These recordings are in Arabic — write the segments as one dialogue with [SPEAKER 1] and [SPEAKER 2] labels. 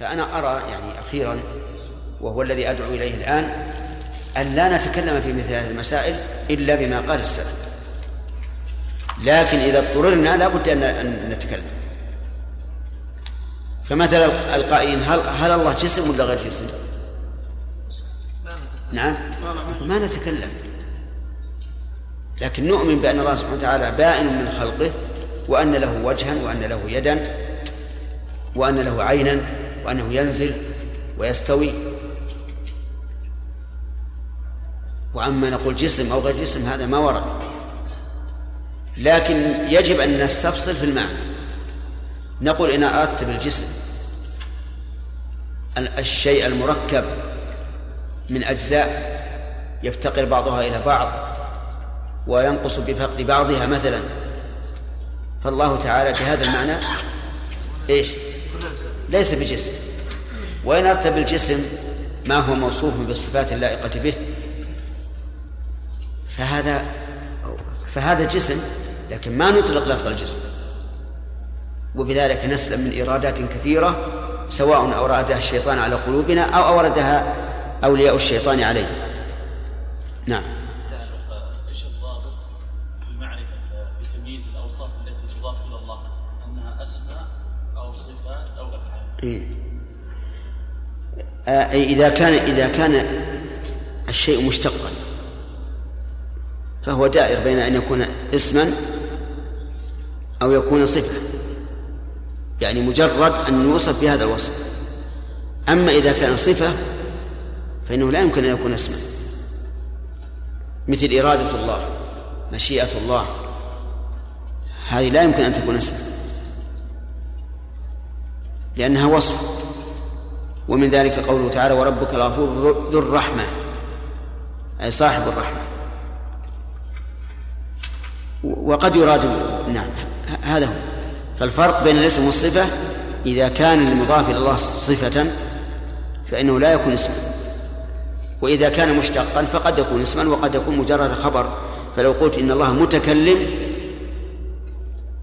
[SPEAKER 1] فأنا أرى يعني أخيرا وهو الذي أدعو إليه الآن أن لا نتكلم في مثل هذه المسائل إلا بما قال السلف. لكن إذا اضطررنا لا بد أن نتكلم. فمثلا القائلين هل هل الله جسم ولا غير جسم؟ نعم. ما نتكلم. لكن نؤمن بأن الله سبحانه وتعالى بائن من خلقه وأن له وجها وأن له يدا وأن له عينا وأنه ينزل ويستوي. وأما نقول جسم أو غير جسم هذا ما ورد. لكن يجب أن نستفصل في المعنى. نقول إن أردت بالجسم الشيء المركب من أجزاء يفتقر بعضها إلى بعض وينقص بفقد بعضها مثلا. فالله تعالى بهذا المعنى إيش؟ ليس بجسم. وإن أردت بالجسم ما هو موصوف بالصفات اللائقة به؟ فهذا فهذا جسم لكن ما نطلق لفظ الجسم. وبذلك نسلم من إيرادات كثيرة سواء أورادها الشيطان على قلوبنا أو أوردها أولياء الشيطان علينا. نعم. إيه. آه إذا كان إذا كان الشيء مشتقا فهو دائر بين أن يكون اسما أو يكون صفة. يعني مجرد أن يوصف بهذا الوصف. أما إذا كان صفة فإنه لا يمكن أن يكون اسما. مثل إرادة الله مشيئة الله هذه لا يمكن أن تكون اسما. لأنها وصف. ومن ذلك قوله تعالى وربك الغفور ذو الرحمة. أي صاحب الرحمة. وقد يراد نعم هذا هو. فالفرق بين الاسم والصفة إذا كان المضاف إلى الله صفة فإنه لا يكون اسما. وإذا كان مشتقا فقد يكون اسما وقد يكون مجرد خبر. فلو قلت إن الله متكلم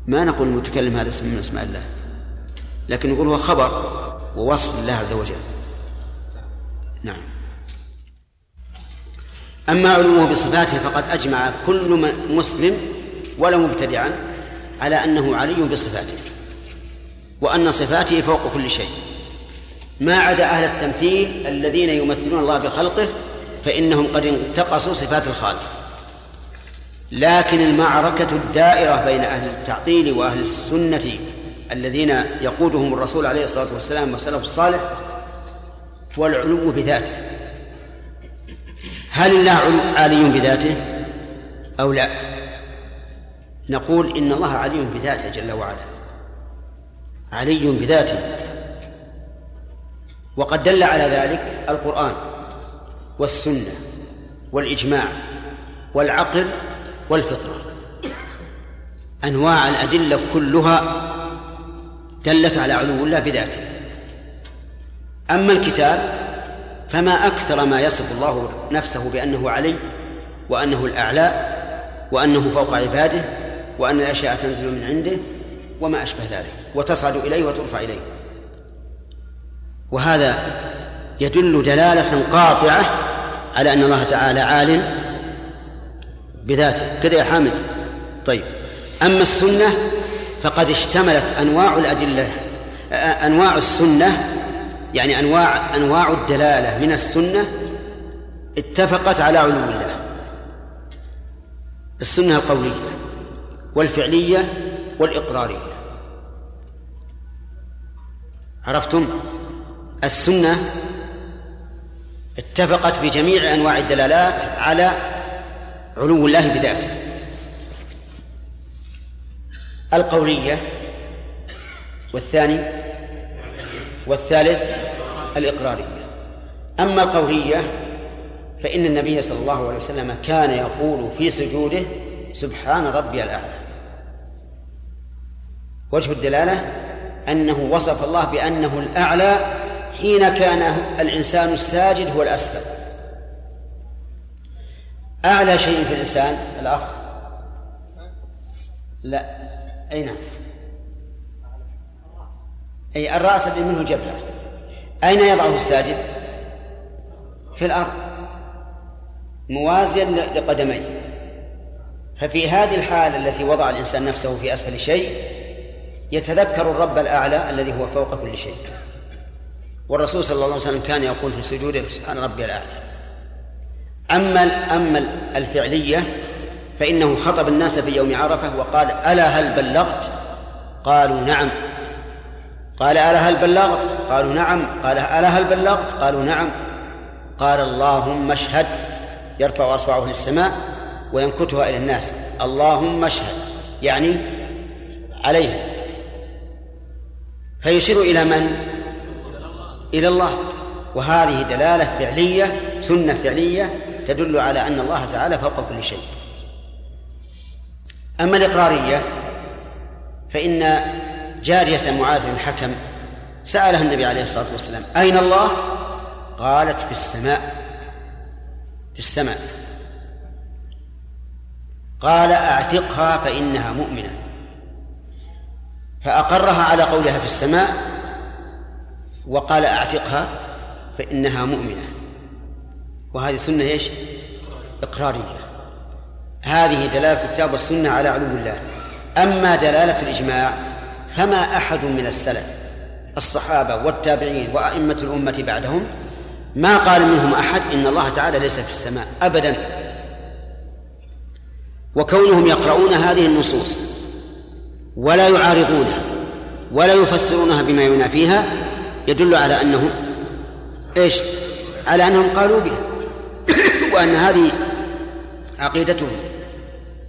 [SPEAKER 1] ما نقول المتكلم هذا اسم من أسماء الله. لكن نقول هو خبر ووصف لله عز وجل. نعم. أما علوه بصفاته فقد أجمع كل مسلم ولا مبتدعا على أنه علي بصفاته وأن صفاته فوق كل شيء. ما عدا أهل التمثيل الذين يمثلون الله بخلقه فإنهم قد انتقصوا صفات الخالق. لكن المعركة الدائرة بين أهل التعطيل وأهل السنة الذين يقودهم الرسول عليه الصلاة والسلام والسلف الصالح هو العلو بذاته. هل الله عالي بذاته أو لا؟ نقول إن الله علي بذاته جل وعلا. علي بذاته. وقد دل على ذلك القرآن والسنة والإجماع والعقل والفطرة. أنواع الأدلة كلها دلت على علو الله بذاته. أما الكتاب فما أكثر ما يصف الله نفسه بأنه علي وأنه الأعلى وأنه فوق عباده وأن الأشياء تنزل من عنده وما أشبه ذلك. وتصعد إليه وترفع إليه. وهذا يدل دلالة قاطعة على أن الله تعالى عال بذاته. كذا يا حامد؟ طيب. أما السنة فقد اشتملت أنواع الأدلة أنواع السنة يعني أنواع أنواع الدلالة من السنة اتفقت على علو الله. السنة القولية والفعلية والإقرارية. عرفتم؟ السنة اتفقت بجميع أنواع الدلالات على علو الله بذاته. القولية والثاني والثالث الإقرارية. أما القولية فإن النبي صلى الله عليه وسلم كان يقول في سجوده سبحان ربي الأعلى. وجه الدلالة أنه وصف الله بأنه الأعلى حين كان الإنسان الساجد هو الأسفل. أعلى شيء في الإنسان الأخ؟ لا. أي نعم. أي الرأس الذي منه جبهة. أين يضعه الساجد؟ في الأرض. موازيا لقدميه. ففي هذه الحالة التي وضع الإنسان نفسه في أسفل شيء يتذكر الرب الأعلى الذي هو فوق كل شيء. والرسول صلى الله عليه وسلم كان يقول في سجوده سبحان ربي الأعلى أما أما الفعلية فإنه خطب الناس في يوم عرفة وقال ألا هل بلغت؟ قالوا نعم قال ألا هل بلغت؟ قالوا نعم قال ألا هل بلغت؟ قالوا نعم قال اللهم اشهد يرفع أصبعه للسماء وينكتها إلى الناس اللهم اشهد يعني عليهم فيشير إلى من؟ إلى الله وهذه دلالة فعلية سنة فعلية تدل على أن الله تعالى فوق كل شيء أما الإقرارية فإن جارية معاذ بن الحكم سألها النبي عليه الصلاة والسلام أين الله؟ قالت في السماء في السماء قال أعتقها فإنها مؤمنة فأقرها على قولها في السماء وقال أعتقها فإنها مؤمنة وهذه سنة إيش؟ إقرارية هذه دلالة الكتاب والسنة على علو الله. أما دلالة الإجماع فما أحد من السلف الصحابة والتابعين وأئمة الأمة بعدهم ما قال منهم أحد إن الله تعالى ليس في السماء أبدا. وكونهم يقرؤون هذه النصوص ولا يعارضونها ولا يفسرونها بما ينافيها يدل على أنهم إيش؟ على أنهم قالوا بها. وأن هذه عقيدتهم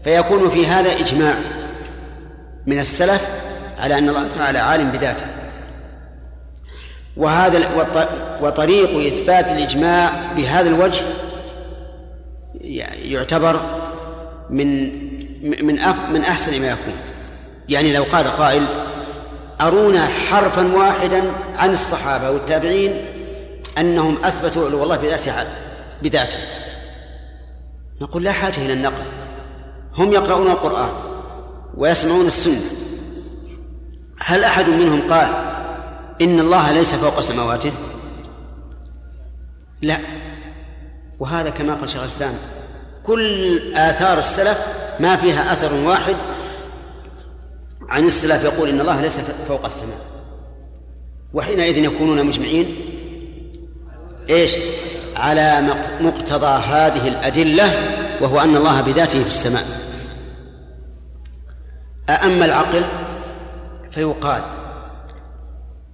[SPEAKER 1] فيكون في هذا إجماع من السلف على أن الله تعالى عالم بذاته. وهذا وطريق إثبات الإجماع بهذا الوجه يعتبر من من من أحسن ما يكون. يعني لو قال قائل أرونا حرفا واحدا عن الصحابة والتابعين أنهم أثبتوا علو الله بذاته بذاته. نقول لا حاجة إلى النقل. هم يقرؤون القرآن ويسمعون السنة. هل أحد منهم قال إن الله ليس فوق سماواته لا. وهذا كما قال شيخ الإسلام كل آثار السلف ما فيها أثر واحد عن السلف يقول إن الله ليس فوق السماء. وحينئذ يكونون مجمعين. إيش؟ على مقتضى هذه الأدلة وهو أن الله بذاته في السماء. أأما العقل؟ فيقال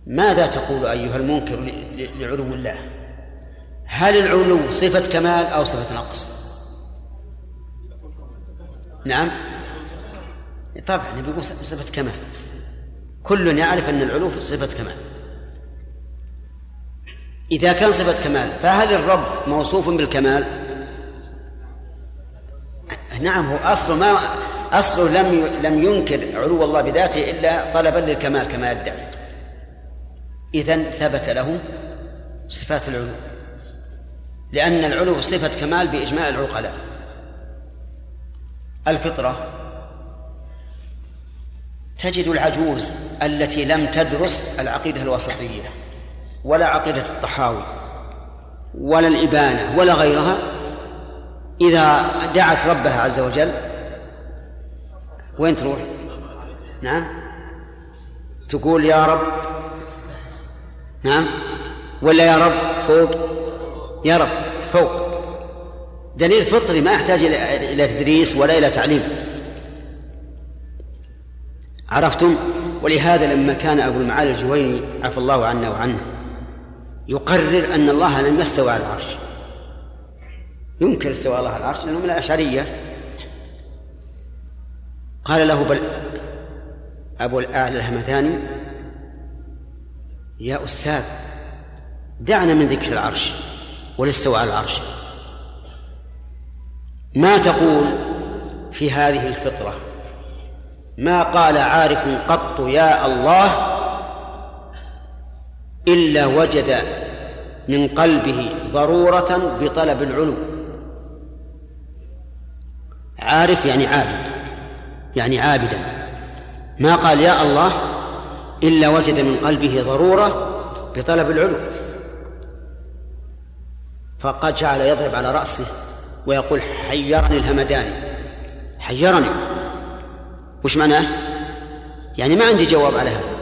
[SPEAKER 1] ماذا تقول أيها المنكر لعلو الله؟ هل العلو صفة كمال أو صفة نقص؟ نعم. طبعا بيقول صفة كمال. كل يعرف أن العلو صفة كمال. إذا كان صفة كمال فهل الرب موصوف بالكمال؟ نعم هو أصله ما أصله لم لم ينكر علو الله بذاته إلا طلبا للكمال كما يدعي. إذا ثبت له صفات العلو لأن العلو صفة كمال بإجماع العقلاء. الفطرة تجد العجوز التي لم تدرس العقيدة الوسطية ولا عقيدة الطحاوي ولا الإبانة ولا غيرها إذا دعت ربها عز وجل وين تروح؟ نعم. تقول يا رب. نعم. ولا يا رب؟ فوق. يا رب فوق. دليل فطري ما يحتاج إلى تدريس ولا إلى تعليم. عرفتم؟ ولهذا لما كان أبو المعالي الجويني عفى الله عنا وعنه يقرر أن الله لم يستوى على العرش. ينكر استواء الله على العرش لأنه من الأشعرية. قال له بل أبو الأعلى الهمثاني يا أستاذ دعنا من ذكر العرش والاستواء على العرش. ما تقول في هذه الفطرة؟ ما قال عارف قط يا الله إلا وجد من قلبه ضرورة بطلب العلو. عارف يعني عابد. يعني عابدا. ما قال يا الله إلا وجد من قلبه ضرورة بطلب العلو. فقد جعل يضرب على رأسه ويقول حيرني الهمداني. حيرني. وش معناه؟ يعني ما عندي جواب على هذا.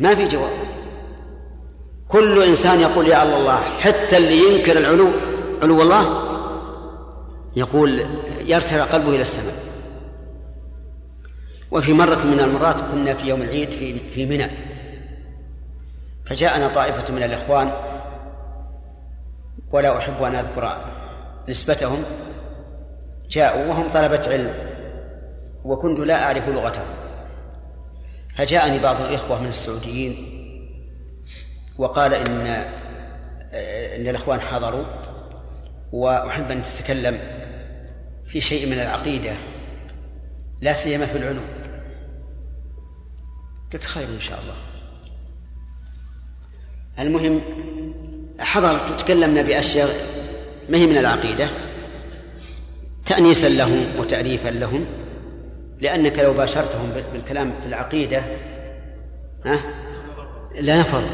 [SPEAKER 1] ما في جواب. كل إنسان يقول يا الله حتى اللي ينكر العلو علو الله يقول يرتفع قلبه إلى السماء. وفي مرة من المرات كنا في يوم العيد في في منى. فجاءنا طائفة من الإخوان ولا أحب أن أذكر نسبتهم. جاءوا وهم طلبة علم وكنت لا أعرف لغتهم. فجاءني بعض الإخوة من السعوديين وقال إن إن الإخوان حضروا وأحب أن تتكلم في شيء من العقيدة لا سيما في العلوم. قلت خير إن شاء الله. المهم حضرت وتكلمنا بأشياء ما هي من العقيدة. تأنيسا لهم وتأليفا لهم لأنك لو باشرتهم بالكلام في العقيدة ها؟ لا نفر.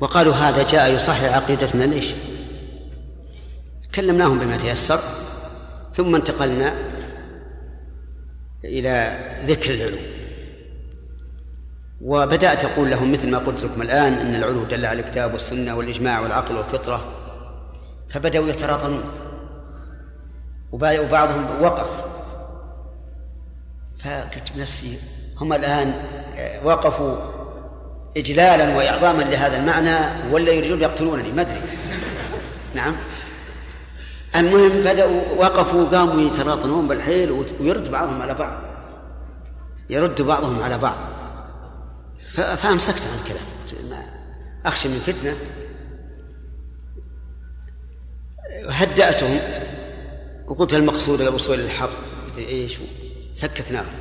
[SPEAKER 1] وقالوا هذا جاء يصحح عقيدتنا ليش؟ كلمناهم بما تيسر ثم انتقلنا إلى ذكر العلوم. وبدأت أقول لهم مثل ما قلت لكم الآن أن العلو دل على الكتاب والسنة والإجماع والعقل والفطرة. فبدأوا يتراطنون. وبعضهم وقف. فقلت بنفسي هم الآن آه، وقفوا إجلالا وإعظاما لهذا المعنى ولا يريدون يقتلونني؟ ما أدري. نعم. المهم بدأوا وقفوا قاموا يتراطنون بالحيل ويرد بعضهم على بعض. يرد بعضهم على بعض. فأمسكت عن الكلام. أخشى من فتنة. هدأتهم. وقلت المقصود الوصول للحق إيش؟ سكتناهم.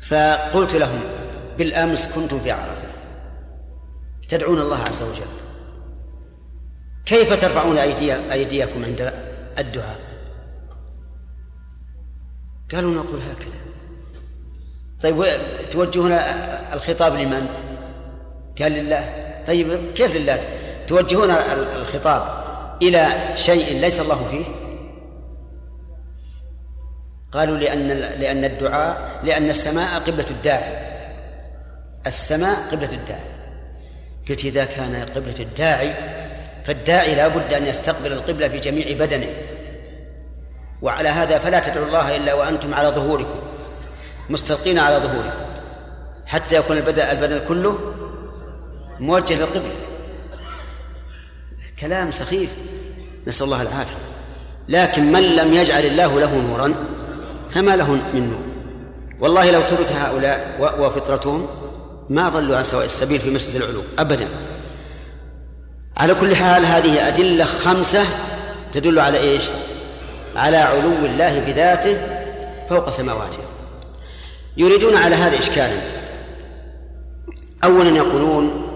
[SPEAKER 1] فقلت لهم بالأمس كنتم في عرفة. تدعون الله عز وجل. كيف ترفعون أيدي أيديكم عند الدعاء؟ قالوا نقول هكذا. طيب توجهون الخطاب لمن؟ قال لله. طيب كيف لله؟ توجهون الخطاب إلى شيء ليس الله فيه؟ قالوا لأن لأن الدعاء لأن السماء قبلة الداعي. السماء قبلة الداعي. قلت إذا كان قبلة الداعي فالداعي لا بد أن يستقبل القبلة بجميع بدنه. وعلى هذا فلا تدعوا الله إلا وأنتم على ظهوركم. مستلقين على ظهوركم حتى يكون البدن البدن كله موجه للقبلة كلام سخيف. نسأل الله العافية. لكن من لم يجعل الله له نورا فما له من نور. والله لو ترك هؤلاء وفطرتهم ما ضلوا عن سواء السبيل في مسجد العلوم أبدا. على كل حال هذه أدلة خمسة تدل على إيش؟ على علو الله بذاته فوق سماواته. يريدون على هذا إشكالا. أولا يقولون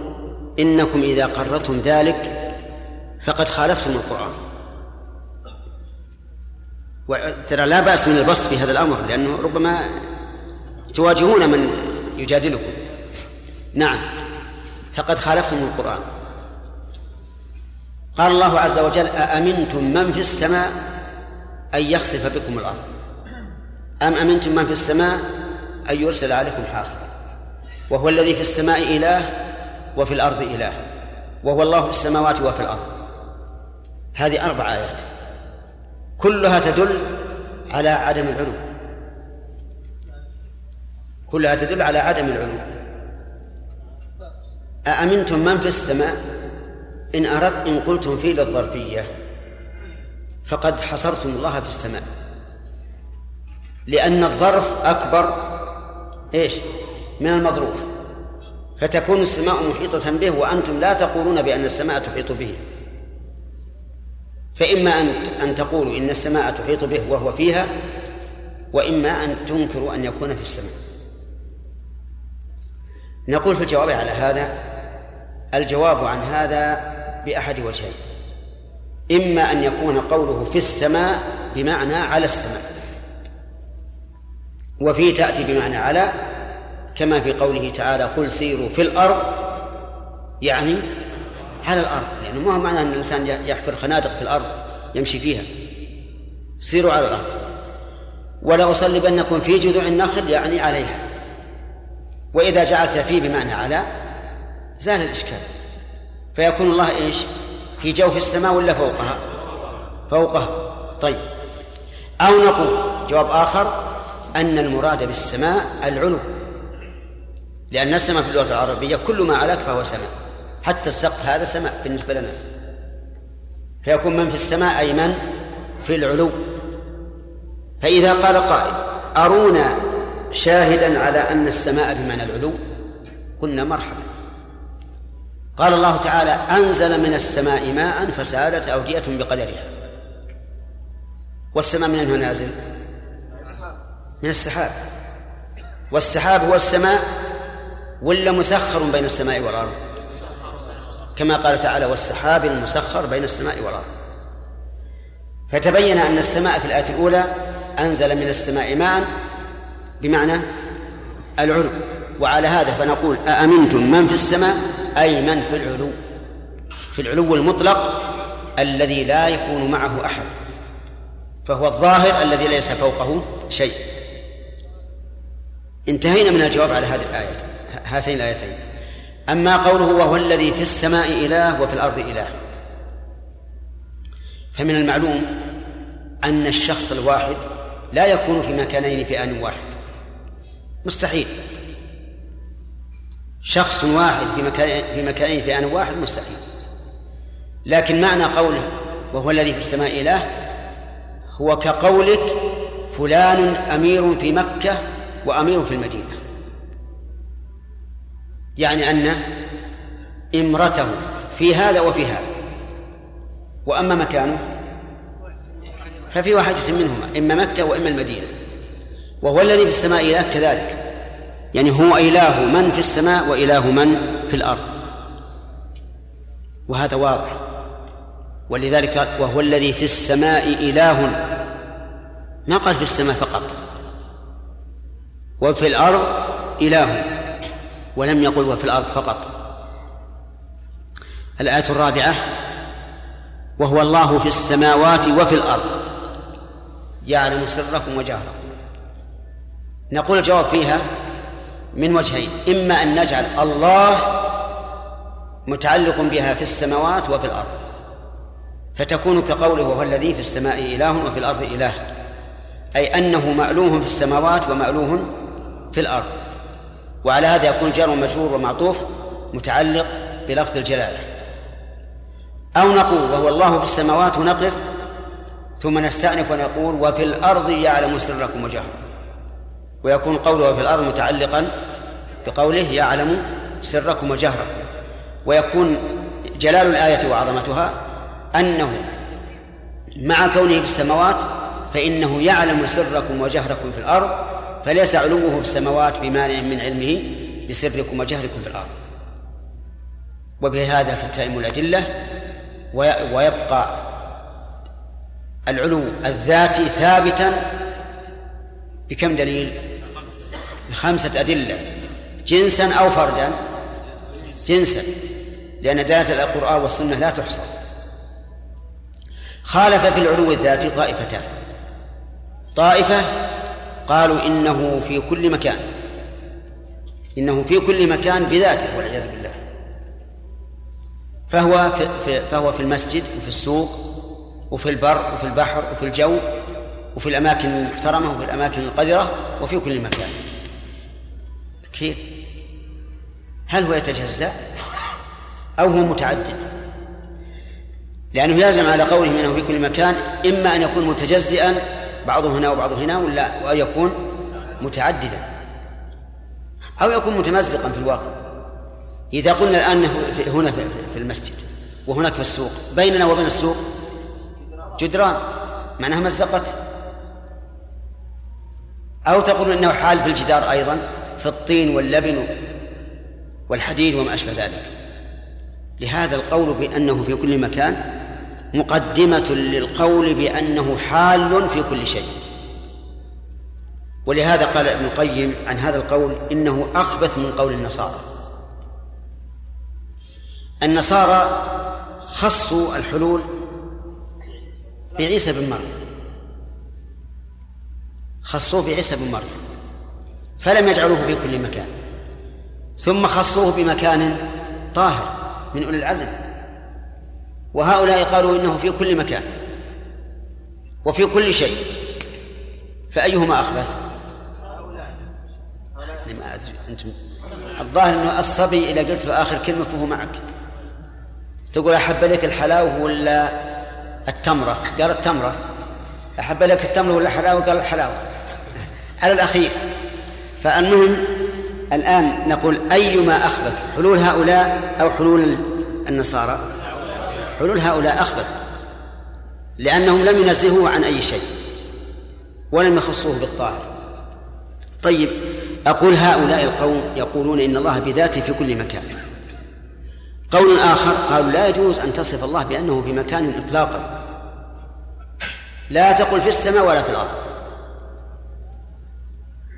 [SPEAKER 1] إنكم إذا قررتم ذلك فقد خالفتم القرآن. وترى لا بأس من البسط في هذا الأمر لأنه ربما تواجهون من يجادلكم. نعم فقد خالفتم القرآن. قال الله عز وجل أأمنتم من في السماء أن يخسف بكم الأرض؟ أم أمنتم من في السماء أن يرسل عليكم حاصبا وهو الذي في السماء إله وفي الأرض إله. وهو الله في السماوات وفي الأرض. هذه أربع آيات. كلها تدل على عدم العلو. كلها تدل على عدم العلو. أأمنتم من في السماء؟ إن أردت إن قلتم في للظرفية فقد حصرتم الله في السماء. لأن الظرف أكبر إيش؟ من المظروف فتكون السماء محيطة به وأنتم لا تقولون بأن السماء تحيط به. فإما أن أن تقولوا إن السماء تحيط به وهو فيها وإما أن تنكروا أن يكون في السماء. نقول في الجواب على هذا الجواب عن هذا بأحد وجهين. إما أن يكون قوله في السماء بمعنى على السماء. وفيه تأتي بمعنى على كما في قوله تعالى قل سيروا في الأرض يعني على الأرض لأنه ما هو معنى أن الإنسان يحفر خنادق في الأرض يمشي فيها. سيروا على الأرض. ولا أصلبنكم في جذوع النخل يعني عليها. وإذا جعلت في بمعنى على زال الإشكال. فيكون الله إيش؟ في جوف السماء ولا فوقها؟ فوقها. طيب. أو نقول جواب آخر أن المراد بالسماء العلو. لأن السماء في اللغة العربية كل ما علاك فهو سماء. حتى السقف هذا سماء بالنسبة لنا. فيكون من في السماء أي من في العلو. فإذا قال قائل أرونا شاهدا على أن السماء بمعنى العلو؟ قلنا مرحبا. قال الله تعالى أنزل من السماء ماء فسالت أودية بقدرها. والسماء من أنه نازل؟ من السحاب. والسحاب هو السماء ولا مسخر بين السماء والأرض؟ كما قال تعالى والسحاب المسخر بين السماء والأرض. فتبين أن السماء في الآية الأولى أنزل من السماء ماء بمعنى العلو. وعلى هذا فنقول أأمنتم من في السماء؟ أي من في العلو؟ في العلو المطلق الذي لا يكون معه أحد فهو الظاهر الذي ليس فوقه شيء. انتهينا من الجواب على هذه الآية. هاتين الآيتين. أما قوله وهو الذي في السماء إله وفي الأرض إله. فمن المعلوم أن الشخص الواحد لا يكون في مكانين في آن واحد. مستحيل. شخص واحد في مكان في مكانين في آن واحد مستحيل. لكن معنى قوله وهو الذي في السماء إله هو كقولك فلان أمير في مكة وأمير في المدينة. يعني أن إمرته في هذا وفي هذا. وأما مكانه ففي واحدة منهما إما مكة وإما المدينة. وهو الذي في السماء إله كذلك. يعني هو إله من في السماء وإله من في الأرض. وهذا واضح. ولذلك وهو الذي في السماء إله. ما قال في السماء فقط. وفي الأرض إله ولم يقل وفي الأرض فقط. الآية الرابعة وهو الله في السماوات وفي الأرض يعلم سركم وجهركم. نقول الجواب فيها من وجهين إما أن نجعل الله متعلق بها في السماوات وفي الأرض فتكون كقوله وهو الذي في السماء إله وفي الأرض إله أي أنه مألوه في السماوات ومألوه في الأرض. وعلى هذا يكون جار ومجرور ومعطوف متعلق بلفظ الجلالة. أو نقول وهو الله في السماوات ونقف ثم نستأنف ونقول وفي الأرض يعلم سركم وجهركم. ويكون قوله في الأرض متعلقا بقوله يعلم سركم وجهركم. ويكون جلال الآية وعظمتها أنه مع كونه في السماوات فإنه يعلم سركم وجهركم في الأرض فليس علوه في السماوات بمانع من علمه بسركم وجهركم في الأرض. وبهذا تتم الأدلة ويبقى العلو الذاتي ثابتا بكم دليل؟ بخمسة أدلة جنسا أو فردا. جنسا لأن دلالة القرآن والسنة لا تحصى. خالف في العلو الذاتي طائفتان. طائفة قالوا إنه في كل مكان. إنه في كل مكان بذاته والعياذ بالله. فهو في فهو في المسجد وفي السوق وفي البر وفي البحر وفي الجو وفي الأماكن المحترمة وفي الأماكن القذرة وفي كل مكان. كيف؟ هل هو يتجزأ أو هو متعدد؟ لأنه يلزم على قوله منه في كل مكان إما أن يكون متجزئا بعضه هنا وبعضه هنا ولا أو يكون متعددا أو يكون متمزقا في الواقع. إذا قلنا الآن هنا في المسجد وهناك في السوق بيننا وبين السوق جدران معناها مزقت أو تقول أنه حال في الجدار أيضا في الطين واللبن والحديد وما أشبه ذلك. لهذا القول بأنه في كل مكان مقدمة للقول بأنه حال في كل شيء. ولهذا قال ابن القيم عن هذا القول إنه أخبث من قول النصارى. النصارى خصوا الحلول بعيسى بن مريم. خصوه بعيسى بن مريم. فلم يجعلوه في كل مكان. ثم خصوه بمكان طاهر من أولي العزم. وهؤلاء قالوا إنه في كل مكان وفي كل شيء. فأيهما أخبث؟ ما أدري. أنتم الظاهر أنه الصبي إذا قلت له آخر كلمة فهو معك. تقول أحب لك الحلاوة ولا التمرة؟ قال التمرة. أحب لك التمرة ولا الحلاوة؟ قال الحلاوة. على الأخير. فالمهم الآن نقول أيما أخبث؟ حلول هؤلاء أو حلول النصارى؟ حلول هؤلاء أخبث لأنهم لم ينزهوه عن أي شيء ولم يخصوه بالطاهر طيب أقول هؤلاء القوم يقولون إن الله بذاته في كل مكان. قول آخر قالوا لا يجوز أن تصف الله بأنه في مكان إطلاقا. لا تقل في السماء ولا في الأرض.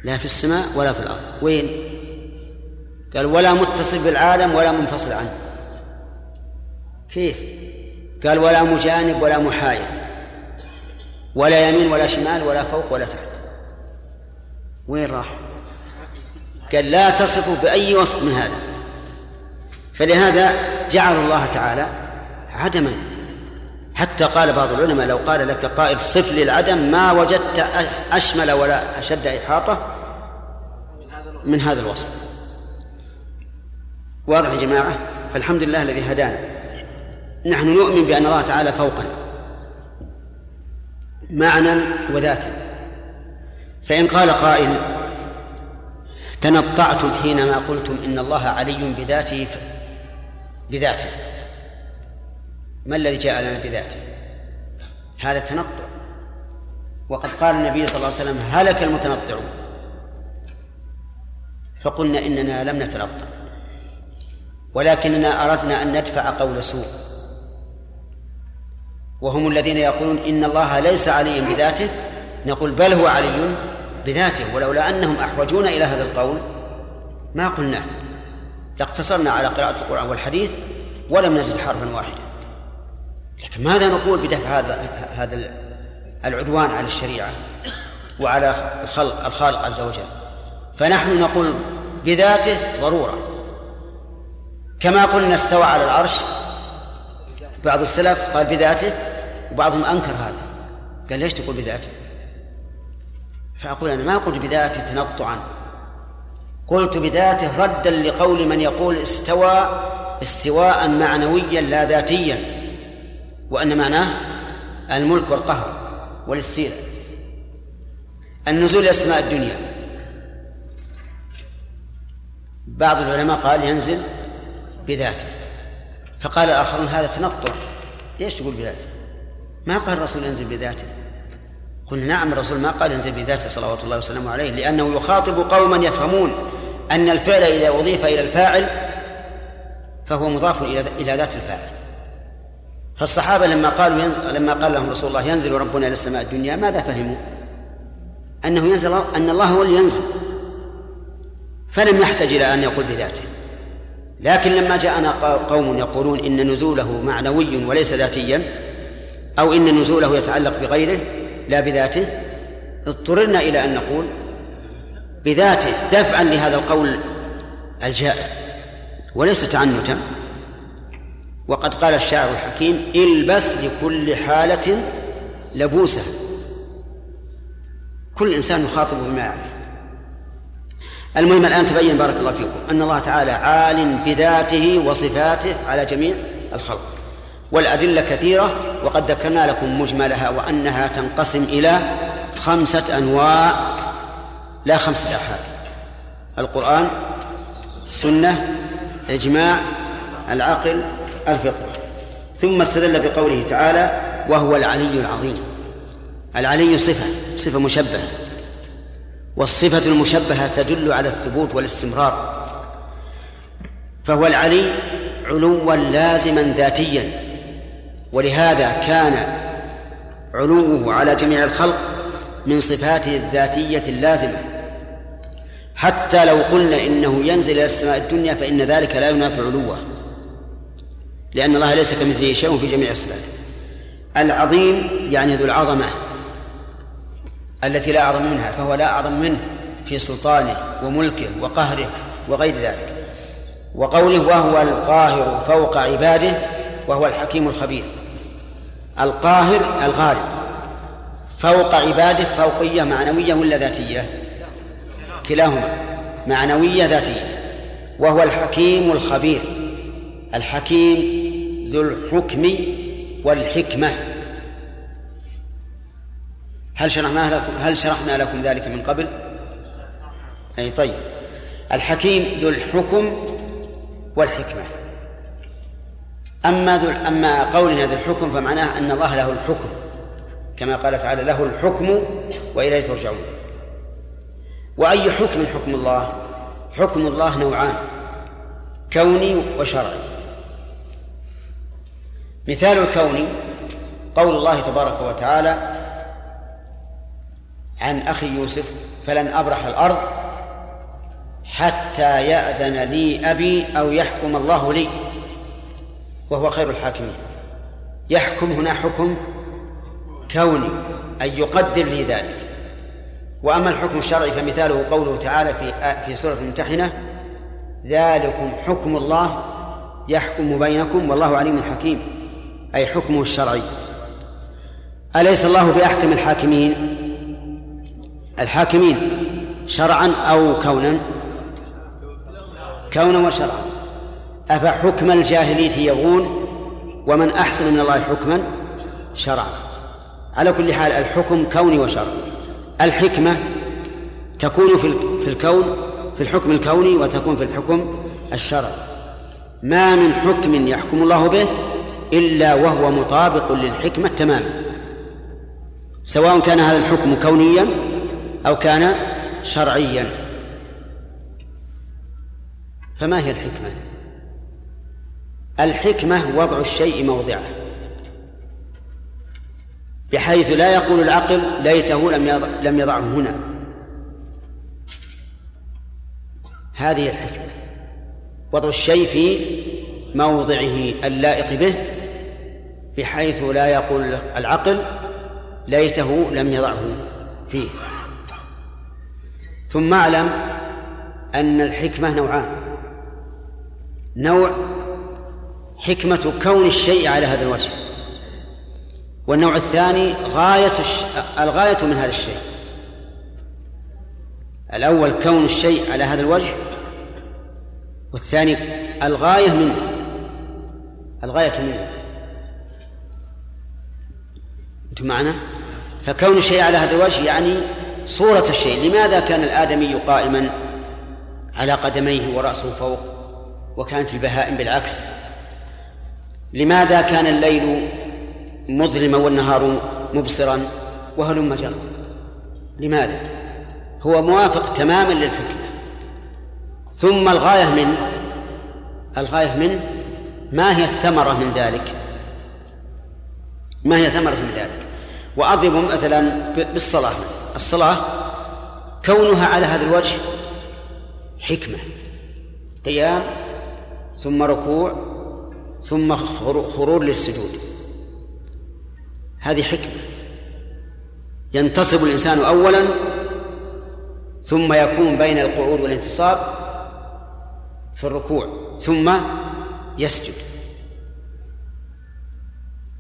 [SPEAKER 1] لا في السماء ولا في الأرض. وين؟ قال ولا متصل بالعالم ولا منفصل عنه. كيف؟ قال ولا مجانب ولا محايث ولا يمين ولا شمال ولا فوق ولا تحت. وين راح؟ قال لا تصف بأي وصف من هذا. فلهذا جعل الله تعالى عدما. حتى قال بعض العلماء لو قال لك قائل صف للعدم ما وجدت أشمل ولا أشد إحاطة من هذا الوصف. واضح يا جماعة؟ فالحمد لله الذي هدانا. نحن نؤمن بأن الله تعالى فوقنا معنى وذاتا. فإن قال قائل تنطعتم حينما قلتم إن الله علي بذاته بذاته. ما الذي جاء لنا بذاته؟ هذا تنطع. وقد قال النبي صلى الله عليه وسلم هلك المتنطعون. فقلنا إننا لم نتنطع ولكننا أردنا أن ندفع قول سوء. وهم الذين يقولون إن الله ليس عليا بذاته نقول بل هو علي بذاته ولولا أنهم أحوجونا إلى هذا القول ما قلناه. لاقتصرنا على قراءة القرآن والحديث ولم نزد حرفا واحدا. لكن ماذا نقول بدفع هذا هذا العدوان على الشريعة وعلى الخلق الخالق عز وجل؟ فنحن نقول بذاته ضرورة. كما قلنا استوى على العرش بعض السلف قال بذاته وبعضهم أنكر هذا. قال ليش تقول بذاته؟ فأقول أنا ما قلت بذاته تنطعا. قلت بذاته ردا لقول من يقول استوى استواء معنويا لا ذاتيا. وأن معناه الملك والقهر والاستيلاء. النزول إلى الدنيا. بعض العلماء قال ينزل بذاته. فقال الآخرون هذا تنطع. ليش تقول بذاته؟ ما قال الرسول ينزل بذاته. قلنا نعم الرسول ما قال ينزل بذاته صلوات الله وسلامه عليه لأنه يخاطب قوما يفهمون أن الفعل إذا أضيف إلى الفاعل فهو مضاف إلى ذات الفاعل. فالصحابة لما قالوا ينزل لما قال لهم رسول الله ينزل ربنا إلى السماء الدنيا ماذا فهموا؟ أنه ينزل أن الله هو اللي ينزل. فلم يحتج إلى أن يقول بذاته. لكن لما جاءنا قوم يقولون إن نزوله معنوي وليس ذاتيا أو إن نزوله يتعلق بغيره لا بذاته. اضطررنا إلى أن نقول بذاته دفعا لهذا القول الجائر وليس تعنتا وقد قال الشاعر الحكيم إلبس لكل حالة لبوسة. كل إنسان يخاطب بما يعرف. المهم الآن تبين بارك الله فيكم أن الله تعالى عال بذاته وصفاته على جميع الخلق. والأدلة كثيرة وقد ذكرنا لكم مجملها وأنها تنقسم إلى خمسة أنواع لا خمسة آحاد. القرآن السنة الإجماع العقل الفقه. ثم استدل بقوله تعالى وهو العلي العظيم العلي صفة صفة مشبهة. والصفة المشبهة تدل على الثبوت والاستمرار. فهو العلي علوا لازما ذاتيا. ولهذا كان علوه على جميع الخلق من صفاته الذاتية اللازمة. حتى لو قلنا إنه ينزل إلى السماء الدنيا فإن ذلك لا ينافي علوه لأن الله ليس كمثله شيء في جميع صفاته العظيم يعني ذو العظمة التي لا أعظم منها فهو لا أعظم منه في سلطانه وملكه وقهره وغير ذلك. وقوله وهو القاهر فوق عباده وهو الحكيم الخبير. القاهر الغالب فوق عباده فوقية معنوية ولا ذاتية؟ كلاهما. معنوية ذاتية. وهو الحكيم الخبير. الحكيم ذو الحكم والحكمة. هل شرحنا لكم هل شرحنا لكم ذلك من قبل؟ أي طيب. الحكيم ذو الحكم والحكمة. أما ذو أما قولنا ذو الحكم فمعناه أن الله له الحكم كما قال تعالى له الحكم وإليه ترجعون. وأي حكم حكم الله؟ حكم الله نوعان كوني وشرعي. مثال الكوني قول الله تبارك وتعالى عن أخي يوسف فلن أبرح الأرض حتى يأذن لي أبي أو يحكم الله لي. وهو خير الحاكمين. يحكم هنا حكم كوني أي يقدر لي ذلك. وأما الحكم الشرعي فمثاله قوله تعالى في في سورة الممتحنة ذلكم حكم الله يحكم بينكم والله عليم حكيم أي حكمه الشرعي. أليس الله بأحكم الحاكمين؟ الحاكمين شرعا أو كونا؟ كونا وشرعا. أفحكم الجاهلية يبغون ومن أحسن من الله حكما شرعا. على كل حال الحكم كوني وشرعي الحكمة تكون في في الكون في الحكم الكوني وتكون في الحكم الشرعي. ما من حكم يحكم الله به إلا وهو مطابق للحكمة تماما. سواء كان هذا الحكم كونيا أو كان شرعيا. فما هي الحكمة؟ الحكمة وضع الشيء موضعه. بحيث لا يقول العقل ليته لم لم يضعه هنا. هذه الحكمة. وضع الشيء في موضعه اللائق به بحيث لا يقول العقل ليته لم يضعه فيه. ثم اعلم أن الحكمة نوعان. نوع حكمة كون الشيء على هذا الوجه. والنوع الثاني غاية الغاية من هذا الشيء. الأول كون الشيء على هذا الوجه والثاني الغاية منه. الغاية منه. أنتم معنا؟ فكون الشيء على هذا الوجه يعني صورة الشيء. لماذا كان الآدمي قائما على قدميه ورأسه فوق؟ وكانت البهائم بالعكس. لماذا كان الليل مظلما والنهار مبصرا وهلم جرا لماذا؟ هو موافق تماما للحكمة. ثم الغاية من الغاية من ما هي الثمرة من ذلك؟ ما هي ثمرة من ذلك؟ وأضرب مثلا بالصلاة. الصلاة كونها على هذا الوجه حكمة. قيام ثم ركوع ثم خرور للسجود. هذه حكمة. ينتصب الإنسان أولا ثم يكون بين القعود والانتصاب في الركوع ثم يسجد.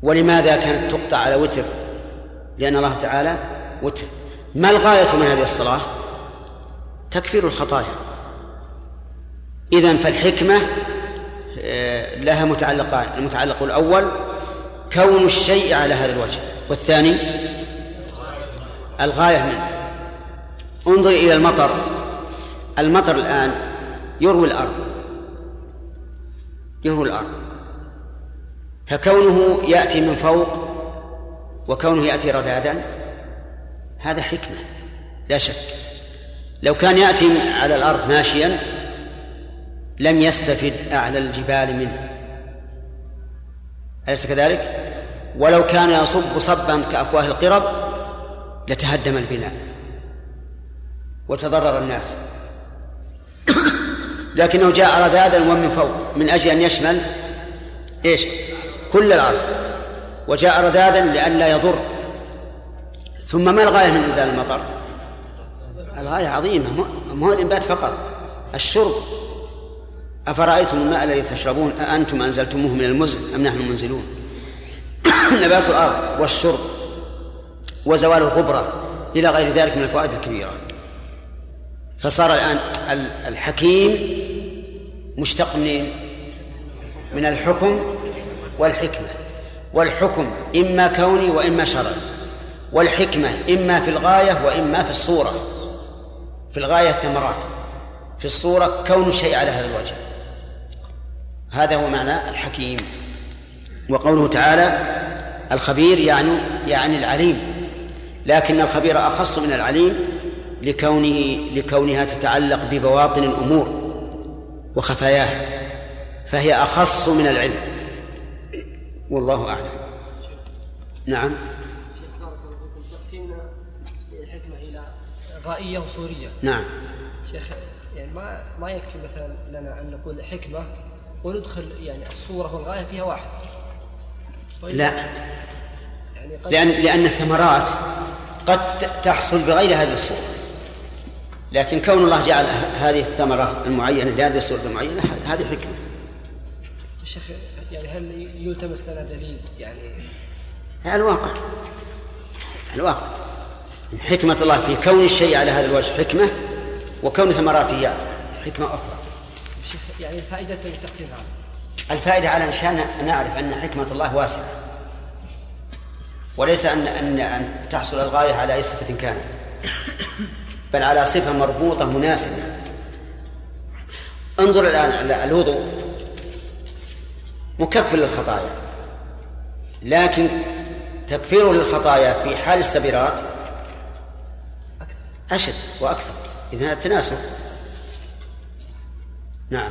[SPEAKER 1] ولماذا كانت تقطع على وتر؟ لأن الله تعالى وتر. ما الغاية من هذه الصلاة؟ تكفير الخطايا. إذن فالحكمة لها متعلقان. المتعلق الأول كون الشيء على هذا الوجه والثاني الغاية منه. انظر إلى المطر. المطر الآن يروي الأرض. يروي الأرض. فكونه يأتي من فوق وكونه يأتي رذاذا هذا حكمة لا شك. لو كان يأتي على الأرض ماشيا لم يستفد أعلى الجبال منه. أليس كذلك؟ ولو كان يصب صبا كأفواه القرب لتهدم البناء وتضرر الناس. لكنه جاء رذاذا ومن فوق من أجل أن يشمل إيش؟ كل الأرض. وجاء رذاذا لئلا يضر. ثم ما الغاية من إنزال المطر؟ الغاية عظيمة ما هو الإنبات فقط الشرب. أفرأيتم الماء الذي تشربون؟ أأنتم أنزلتموه من المزن أم نحن منزلون؟ نبات الأرض والشرب وزوال الغبرة إلى غير ذلك من الفوائد الكبيرة. فصار الآن الحكيم مشتق من من الحكم والحكمة. والحكم إما كوني وإما شرعي. والحكمة إما في الغاية وإما في الصورة. في الغاية الثمرات. في الصورة كون الشيء على هذا الوجه. هذا هو معنى الحكيم. وقوله تعالى الخبير يعني يعني العليم. لكن الخبير أخص من العليم لكونه لكونها تتعلق ببواطن الأمور وخفاياها. فهي أخص من العلم. والله أعلم. نعم.
[SPEAKER 2] تقسيمنا الحكمة إلى غائية وصورية.
[SPEAKER 1] نعم.
[SPEAKER 2] شيخ يعني ما ما يكفي مثلا لنا أن نقول حكمة وندخل يعني الصورة والغاية فيها واحد.
[SPEAKER 1] لا. يعني قد لأن لأن الثمرات قد تحصل بغير هذه الصورة. لكن كون الله جعل هذه الثمرة المعينة لهذه الصورة المعينة هذه حكمة.
[SPEAKER 2] الشيخ يعني هل يلتمس لنا دليل؟ يعني
[SPEAKER 1] الواقع. الواقع. حكمة الله في كون الشيء على هذا الوجه حكمة وكون ثمراته حكمة أخرى.
[SPEAKER 2] يعني الفائدة في التقسيم هذا.
[SPEAKER 1] الفائدة على مشان نعرف أن حكمة الله واسعة. وليس أن أن أن تحصل الغاية على أي صفة كانت. بل على صفة مربوطة مناسبة. انظر الآن الوضوء. مكفر للخطايا. لكن تكفيره للخطايا في حال السبيرات أشد وأكثر. إذا التناسب. نعم.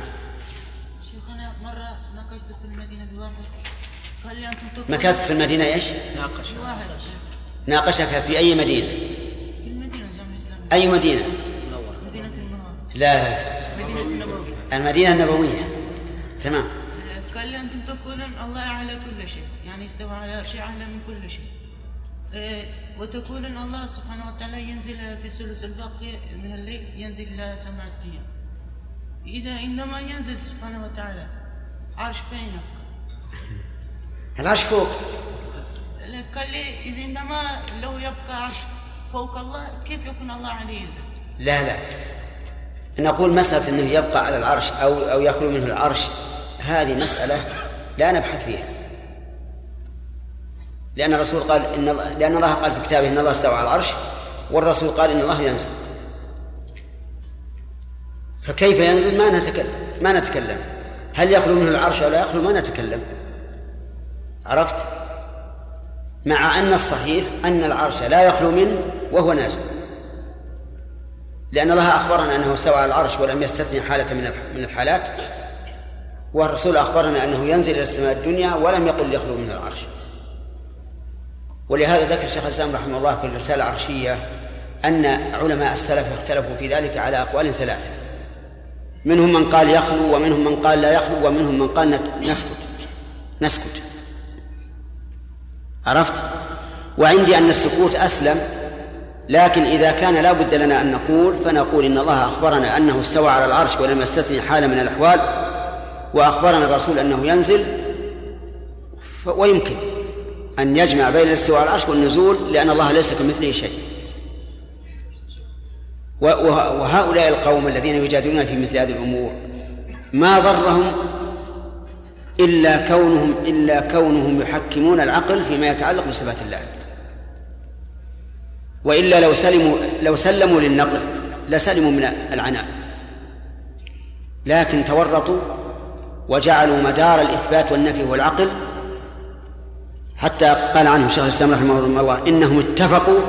[SPEAKER 3] شيخنا مرة ناقشت في المدينة بواحد. قال لي أنتم
[SPEAKER 1] مكثت في المدينة إيش؟
[SPEAKER 3] ناقش
[SPEAKER 1] ناقشك في أي مدينة؟
[SPEAKER 3] في المدينة الجامعة الإسلامية
[SPEAKER 1] أي مدينة؟
[SPEAKER 3] مدينة المنورة
[SPEAKER 1] لا.
[SPEAKER 3] مدينة النبوية
[SPEAKER 1] المدينة النبوية تمام.
[SPEAKER 3] قال لي أنتم تقولون الله أعلى كل شيء يعني استوى على شيء أعلى من كل شيء. آه، وتقولون الله سبحانه وتعالى ينزل في الثلث الباقي من الليل ينزل إلى سماء الدنيا إذا إنما ينزل سبحانه وتعالى. عرش فين يبقى
[SPEAKER 1] العرش فوق.
[SPEAKER 3] قال لي إذا إنما لو يبقى عرش فوق الله كيف يكون الله عليه ينزل
[SPEAKER 1] لا لا. نقول مسألة أنه يبقى على العرش أو أو يخلو منه العرش. هذه مسألة لا نبحث فيها. لأن الرسول قال إن الله لأن الله قال في كتابه إن الله استوى على العرش والرسول قال إن الله ينزل. فكيف ينزل؟ ما نتكلم. ما نتكلم. هل يخلو منه العرش أو لا يخلو؟ ما نتكلم. عرفت؟ مع أن الصحيح أن العرش لا يخلو منه وهو نازل. لأن الله أخبرنا أنه استوى على العرش ولم يستثني حالة من الحالات. والرسول أخبرنا أنه ينزل إلى السماء الدنيا ولم يقل يخلو من العرش. ولهذا ذكر الشيخ الإسلام رحمه الله في الرسالة العرشية أن علماء السلف اختلفوا في ذلك على أقوال ثلاثة. منهم من قال يخلو ومنهم من قال لا يخلو ومنهم من قال نسكت. نسكت. عرفت؟ وعندي أن السكوت أسلم لكن إذا كان لا بد لنا أن نقول فنقول إن الله أخبرنا أنه استوى على العرش ولم يستثني حالة من الأحوال وأخبرنا الرسول أنه ينزل ويمكن أن يجمع بين الاستواء على العرش والنزول لأن الله ليس كمثله شيء. وهؤلاء القوم الذين يجادلون في مثل هذه الأمور ما ضرهم إلا كونهم إلا كونهم يحكمون العقل فيما يتعلق بصفات الله. وإلا لو سلموا لو سلموا للنقل لسلموا من العناء. لكن تورطوا وجعلوا مدار الإثبات والنفي هو العقل حتى قال عنهم شيخ الإسلام رحمه الله إنهم اتفقوا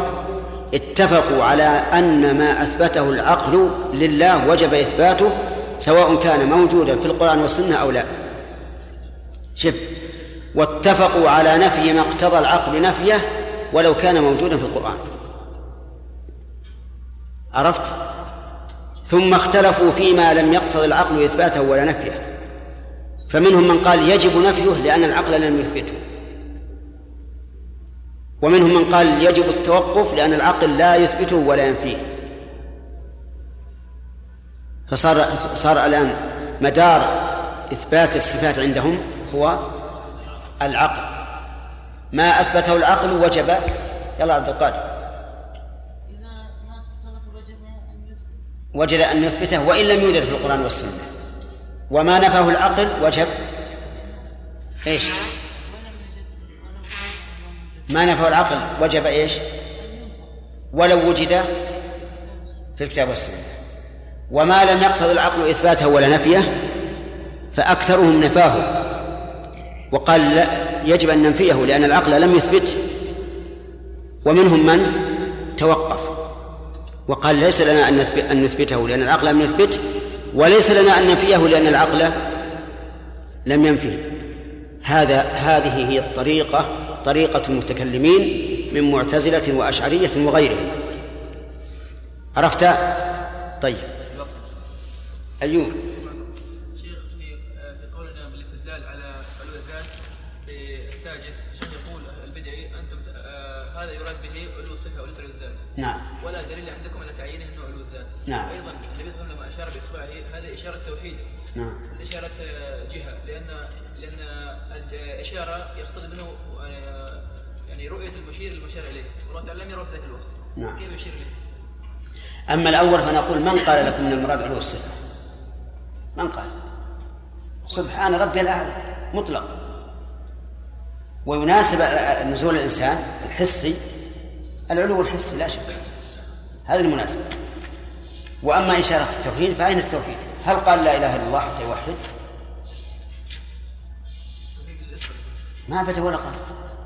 [SPEAKER 1] اتفقوا على أن ما أثبته العقل لله وجب إثباته سواء كان موجودا في القرآن والسنة أو لا. شف واتفقوا على نفي ما اقتضى العقل نفيه ولو كان موجودا في القرآن. عرفت؟ ثم اختلفوا فيما لم يقتضي العقل إثباته ولا نفيه. فمنهم من قال يجب نفيه لأن العقل لم يثبته. ومنهم من قال يجب التوقف لأن العقل لا يثبته ولا ينفيه. فصار صار الآن مدار إثبات الصفات عندهم هو العقل. ما أثبته العقل وجب. يلا عبد القادر. وجد أن يثبته وإن لم يوجد في القرآن والسنة. وما نفاه العقل وجب. إيش؟ ما نفاه العقل وجب إيش؟ ولو وجد في الكتاب والسنة. وما لم يقتضي العقل إثباته ولا نفيه فأكثرهم نفاه. وقال لا يجب أن ننفيه لأن العقل لم يثبت. ومنهم من؟ توقف. وقال ليس لنا أن نثبته لأن العقل لم يثبت. وليس لنا أن ننفيه لأن العقل لم ينفيه هذا هذه هي الطريقة طريقة المتكلمين من معتزلة وأشعرية وغيرهم. عرفت؟ طيب. أيوب
[SPEAKER 4] شيخ في ذاك الوقت.
[SPEAKER 1] نعم.
[SPEAKER 4] كيف يشير؟
[SPEAKER 1] أما الأول فنقول من قال لكم من المراد علو الصفة من قال؟ سبحان ربي الأعلى مطلق. ويناسب نزول الإنسان الحسي العلو الحسي لا شك. هذا المناسب وأما إشارة التوحيد فأين التوحيد؟ هل قال لا إله إلا الله حتى يوحد؟ ما بدا ولا قال.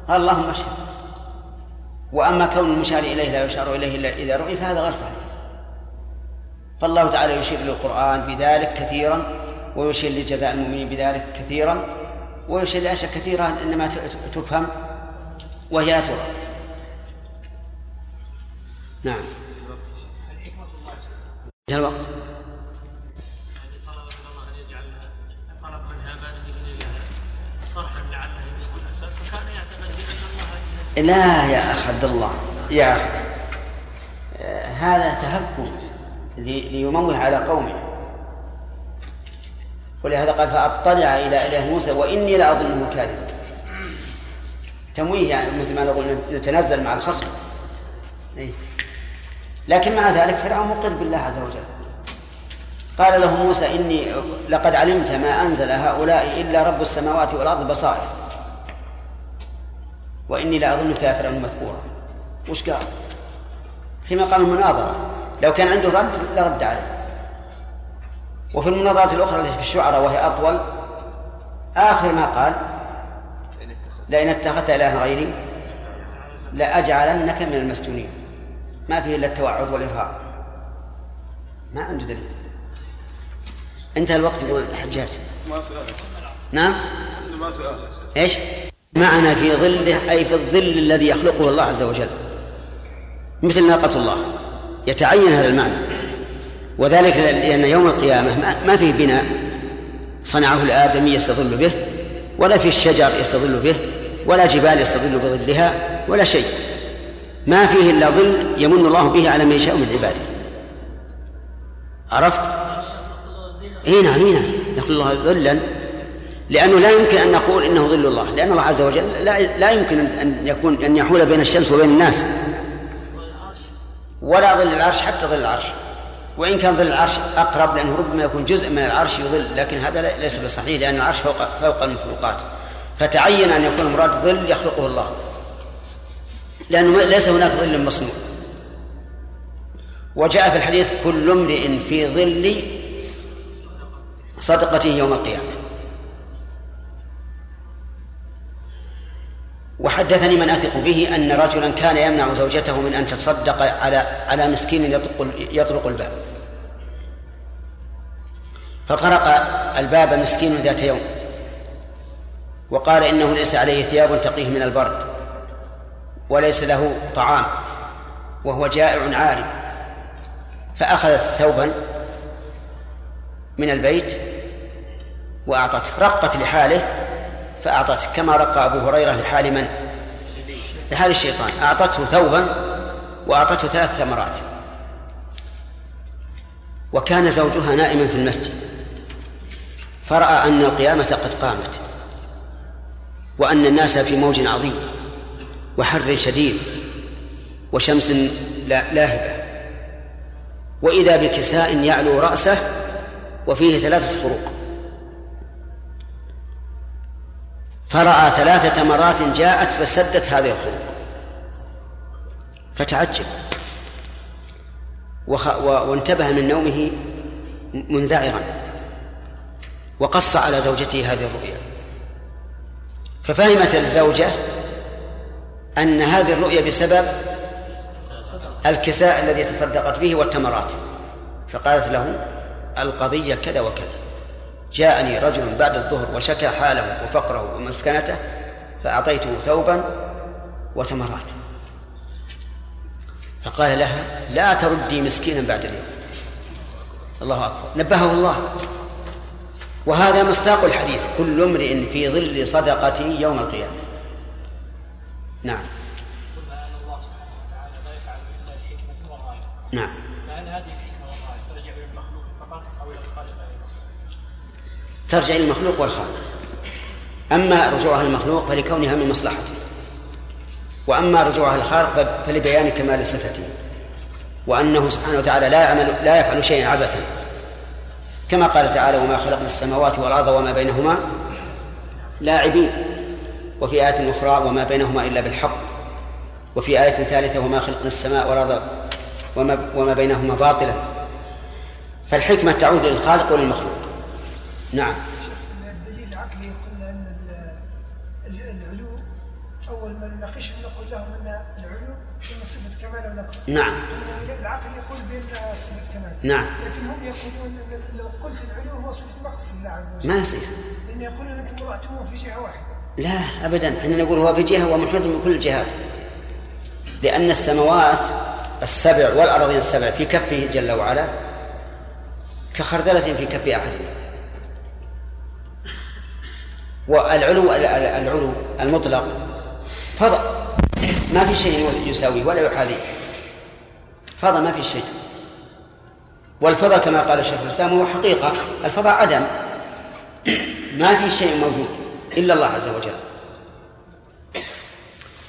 [SPEAKER 1] قال اللهم اشهد. وأما كون المشار إليه لا يشار إليه إلا إذا رؤي فهذا غير صحيح. فالله تعالى يشير للقرآن بذلك كثيرا ويشير لجزاء المؤمنين بذلك كثيرا ويشير لأشياء كثيرة إنما ت- تفهم وهي لا ترى. نعم. الوقت. لا يا اخ عبد الله يا أخي. آه، هذا تهكم لي- ليموه على قومه. ولهذا قال فأطلع إلى إله موسى وإني لأظنه كاذبا تمويه يعني مثل ما نقول نتنزل مع الخصم. إيه. لكن مع ذلك فرعون مقر بالله عز وجل. قال له موسى إني لقد علمت ما أنزل هؤلاء إلا رب السماوات والأرض بصائر. وإني لاظنك يا فرعون مثبورا. وش قال؟ في مقام المناظرة. لو كان عنده رد لرد عليه. وفي المناظرات الأخرى التي في الشعراء وهي أطول آخر ما قال لئن اتخذت الها غيري لأجعلنك من المسجونين. ما فيه إلا التوعد والارهاب ما عنده دليل. انتهى الوقت يقول الحجاج
[SPEAKER 5] ما سألت
[SPEAKER 1] نعم؟
[SPEAKER 5] ما سألت
[SPEAKER 1] إيش؟ معنى في ظله أي في الظل الذي يخلقه الله عز وجل. مثل ناقة الله يتعين هذا المعنى. وذلك لأن يوم القيامة ما- فيه بناء صنعه الآدمي يستظل به ولا في الشجر يستظل به ولا جبال يستظل بظلها ولا شيء. ما فيه إلا ظل يمن الله به على من يشاء من عباده. عرفت؟ اي نعم اي نعم. يخلق الله ظلا لأنه لا يمكن أن نقول إنه ظل الله لأن الله عز وجل لا, لا يمكن أن يكون أن يحول بين الشمس وبين الناس. ولا ظل العرش حتى ظل العرش. وإن كان ظل العرش أقرب لأنه ربما يكون جزء من العرش يظل لكن هذا ليس بصحيح لأن العرش فوق فوق المخلوقات. فتعين أن يكون المراد ظل يخلقه الله. لأنه ليس هناك ظل مصنوع. وجاء في الحديث كل امرئ في ظل صدقته يوم القيامة. وحدثني من أثق به أن رجلا كان يمنع زوجته من أن تتصدق على على مسكين يطرق يطرق الباب. فطرق الباب مسكين ذات يوم. وقال إنه ليس عليه ثياب تقيه من البرد وليس له طعام وهو جائع عاري. فأخذ ثوبا من البيت وأعطته. رقت لحاله فأعطته كما رق أبو هريرة لحال من؟ لحال الشيطان. أعطته ثوبا وأعطته ثلاث ثمرات. وكان زوجها نائما في المسجد. فرأى أن القيامة قد قامت. وأن الناس في موج عظيم وحر شديد وشمس لاهبة وإذا بكساء يعلو رأسه وفيه ثلاثة خروق. فرأى ثلاث تمرات جاءت فسدت هذه الخروق فتعجب. وخ... و... وانتبه من نومه منذعرا. وقص على زوجته هذه الرؤيا. ففهمت الزوجة أن هذه الرؤيا بسبب الكساء الذي تصدقت به والتمرات. فقالت له القضية كذا وكذا. جاءني رجل بعد الظهر وشكى حاله وفقره ومسكنته فأعطيته ثوبا وتمرات فقال لها لا تردي مسكينا بعد اليوم. الله أكبر. نبهه الله. وهذا مصداق الحديث. كل امرئ في ظل صدقته يوم القيامة. نعم. نعم. ترجع إلى المخلوق والخالق أما رجوعها للمخلوق فلكونها من مصلحته وأما رجوعها للخالق فلبيان كمال صفته وأنه سبحانه وتعالى لا يعمل لا يفعل شيئا عبثا. كما قال تعالى وما خلقنا السماوات والأرض وما بينهما لاعبين. وفي آية أخرى وما بينهما إلا بالحق. وفي آية ثالثة وما خلقنا السماء والأرض وما, وما بينهما باطلا. فالحكمة تعود للخالق وللمخلوق. نعم.
[SPEAKER 5] الدليل العقلي قلنا أن العلو أول ما نناقشه نقول لهم أن العلو إما صفة كمال أو نقص
[SPEAKER 1] نعم
[SPEAKER 5] العقل يقول بأن صفة كمال.
[SPEAKER 1] نعم.
[SPEAKER 5] لكن هم يقولون لو قلت العلو هو صفة نقص لله عز وجل.
[SPEAKER 1] ما يصير
[SPEAKER 5] لأن يقولون أنكم وضعتموه في جهة واحدة.
[SPEAKER 1] لا أبدا. إحنا نقول هو في جهة ومحيط من كل الجهات. لأن السماوات السبع والأراضين السبع في كفه جل وعلا كخردلة في كف أحدنا والعلو العلو المطلق. فضل ما في شيء يساويه ولا يحاذيه. فضل ما في شيء. والفضل كما قال الشيخ الإسلام هو حقيقة. الفضل عدم. ما في شيء موجود إلا الله عز وجل.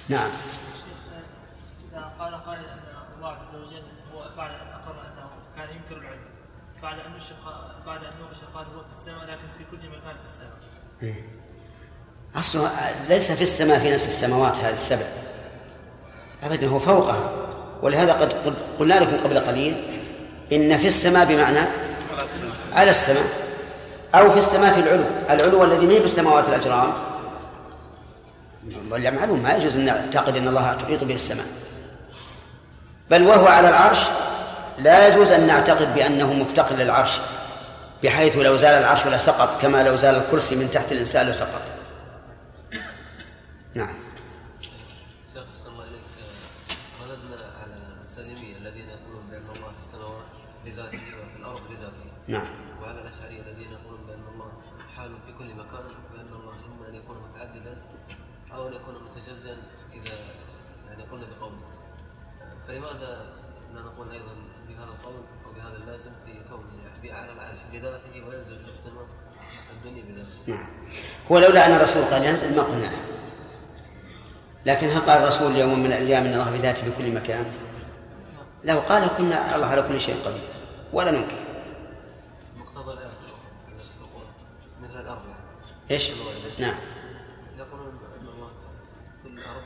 [SPEAKER 1] نعم.
[SPEAKER 6] إذا قال قائل أن الله عز وجل هو بعد أن اقر أنه كان ينكر العلم بعد أن بعد أن قال هو في السماء لكن في كل مكان في السماء. إيه.
[SPEAKER 1] أصله ليس في السماء في نفس السماوات هذه السبع. أبدا هو فوقها. ولهذا قد قلنا لكم قبل قليل إن في السماء بمعنى على السماء أو في السماء في العلو. العلو الذي ما بالسماوات الأجرام. معلوم ما يجوز أن نعتقد أن الله تحيط به السماء. بل وهو على العرش لا يجوز أن نعتقد بأنه مفتقر للعرش بحيث لو زال العرش لسقط كما لو زال الكرسي من تحت الإنسان لسقط. نعم.
[SPEAKER 7] شيخ صلى الله عليك رددنا على السالمية الذين يقولون بأن الله في السماوات بذاته وفي الأرض بذاته.
[SPEAKER 1] نعم.
[SPEAKER 7] وعلى الأشعرية الذين يقولون بأن الله حال في كل مكان بأن الله إما أن يكون متعددا أو أن يكون متجزئا إذا يعني قلنا بقول فلماذا لا نقول أيضا بهذا القول أو بهذا اللازم في كونه على العرش بذاته وينزل في السماء الدنيا بذاته؟
[SPEAKER 1] نعم. هو لولا أن الرسول قال ينزل ما قلنا. لكن هل قال الرسول يوم من الأيام إن الله بذاته في كل مكان؟ لو قال كنا الله على كل شيء قدير ولا ننكر.
[SPEAKER 7] مقتضى الايه مثل الأرض
[SPEAKER 1] إيش؟ نعم.
[SPEAKER 7] يقولون إن الله كل الأرض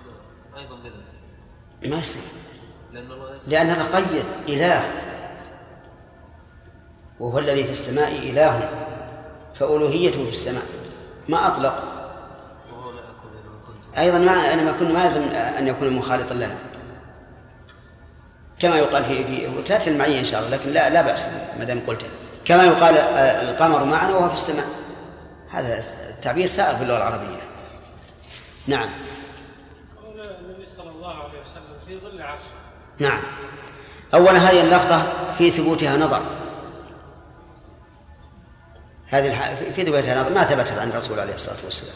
[SPEAKER 7] أيضا
[SPEAKER 1] بذاته. ما يصير.
[SPEAKER 7] لأن الله ليس
[SPEAKER 1] هذا قيد إله وهو الذي في السماء إله فألوهيته في السماء ما أطلق أيضا ما أنا ما كنا ما يلزم أن يكون مخالطا لنا. كما يقال في في وتأتي المعية إن شاء الله لكن لا لا بأس ما دام قلتها كما يقال القمر معنا وهو في السماء. هذا التعبير سائر في اللغة العربية. نعم.
[SPEAKER 8] قول النبي صلى الله عليه وسلم في ظل عرشه
[SPEAKER 1] نعم. أولا هذه اللفظة في ثبوتها نظر. هذه. في ذي نظر. ما ثبتت عن الرسول عليه الصلاة والسلام.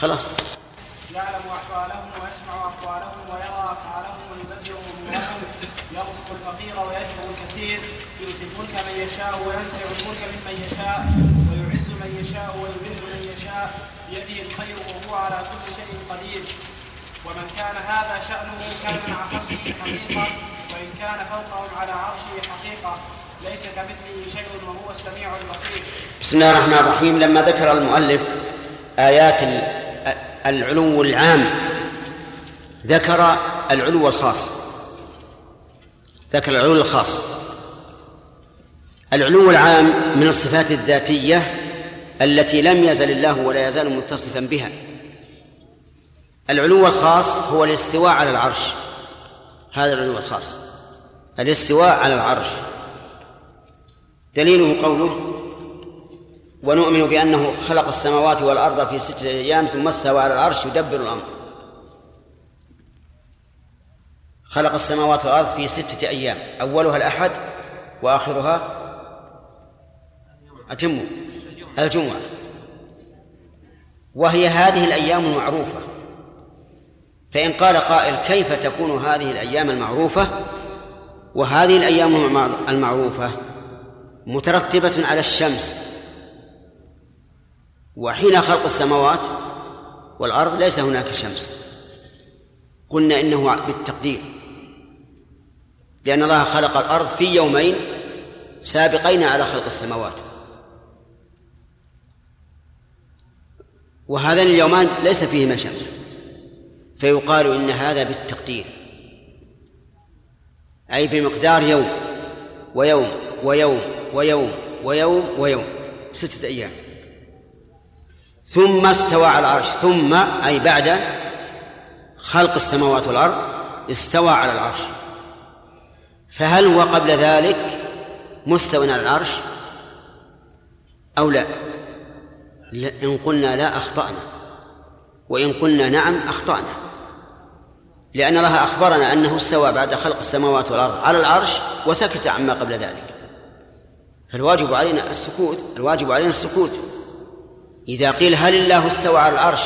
[SPEAKER 1] خلاص.
[SPEAKER 9] يعلم أحوالهم ويسمع أقوالهم ويرى أفعالهم ويبدل أمورهم. يرزق الفقير ويجبر الكثير. يؤتي الملك من يشاء وينزع الملك ممن يشاء. ويعز من يشاء ويذل من يشاء. بيده الخير وهو على كل شيء قدير. ومن كان هذا شأنه كان مع خلقه حقيقة. وإن كان فوقهم على عرشه حقيقة. ليس كمثله شيء وهو السميع البصير.
[SPEAKER 1] بسم الله الرحمن الرحيم. لما ذكر المؤلف آيات العلو العام. ذكر العلو الخاص. ذكر العلو الخاص. العلو العام من الصفات الذاتية التي لم يزل الله ولا يزال متصفا بها. العلو الخاص هو الاستواء على العرش. هذا العلو الخاص. الاستواء على العرش. دليله قوله ونؤمن بأنه خلق السماوات والأرض في ستة أيام ثم استوى على العرش يدبر الأمر. خلق السماوات والأرض في ستة أيام. أولها الأحد وآخرها أتم الجمعة. وهي هذه الأيام المعروفة. فإن قال قائل كيف تكون هذه الأيام المعروفة؟ وهذه الأيام المعروفة مترتبة على الشمس. وحين خلق السماوات والأرض ليس هناك شمس. قلنا إنه بالتقدير. لأن الله خلق الأرض في يومين سابقين على خلق السماوات. وهذان اليومان ليس فيهما شمس. فيقال إن هذا بالتقدير. أي بمقدار يوم ويوم ويوم ويوم ويوم ويوم ستة أيام. ثم استوى على العرش. ثم أي بعد خلق السماوات والأرض استوى على العرش. فهل هو قبل ذلك مستوى على العرش أو لا؟ إن قلنا لا أخطأنا وإن قلنا نعم أخطأنا. لأن الله أخبرنا أنه استوى بعد خلق السماوات والأرض على العرش وسكت عما قبل ذلك. فالواجب علينا السكوت الواجب علينا السكوت. إذا قيل هل الله استوى على العرش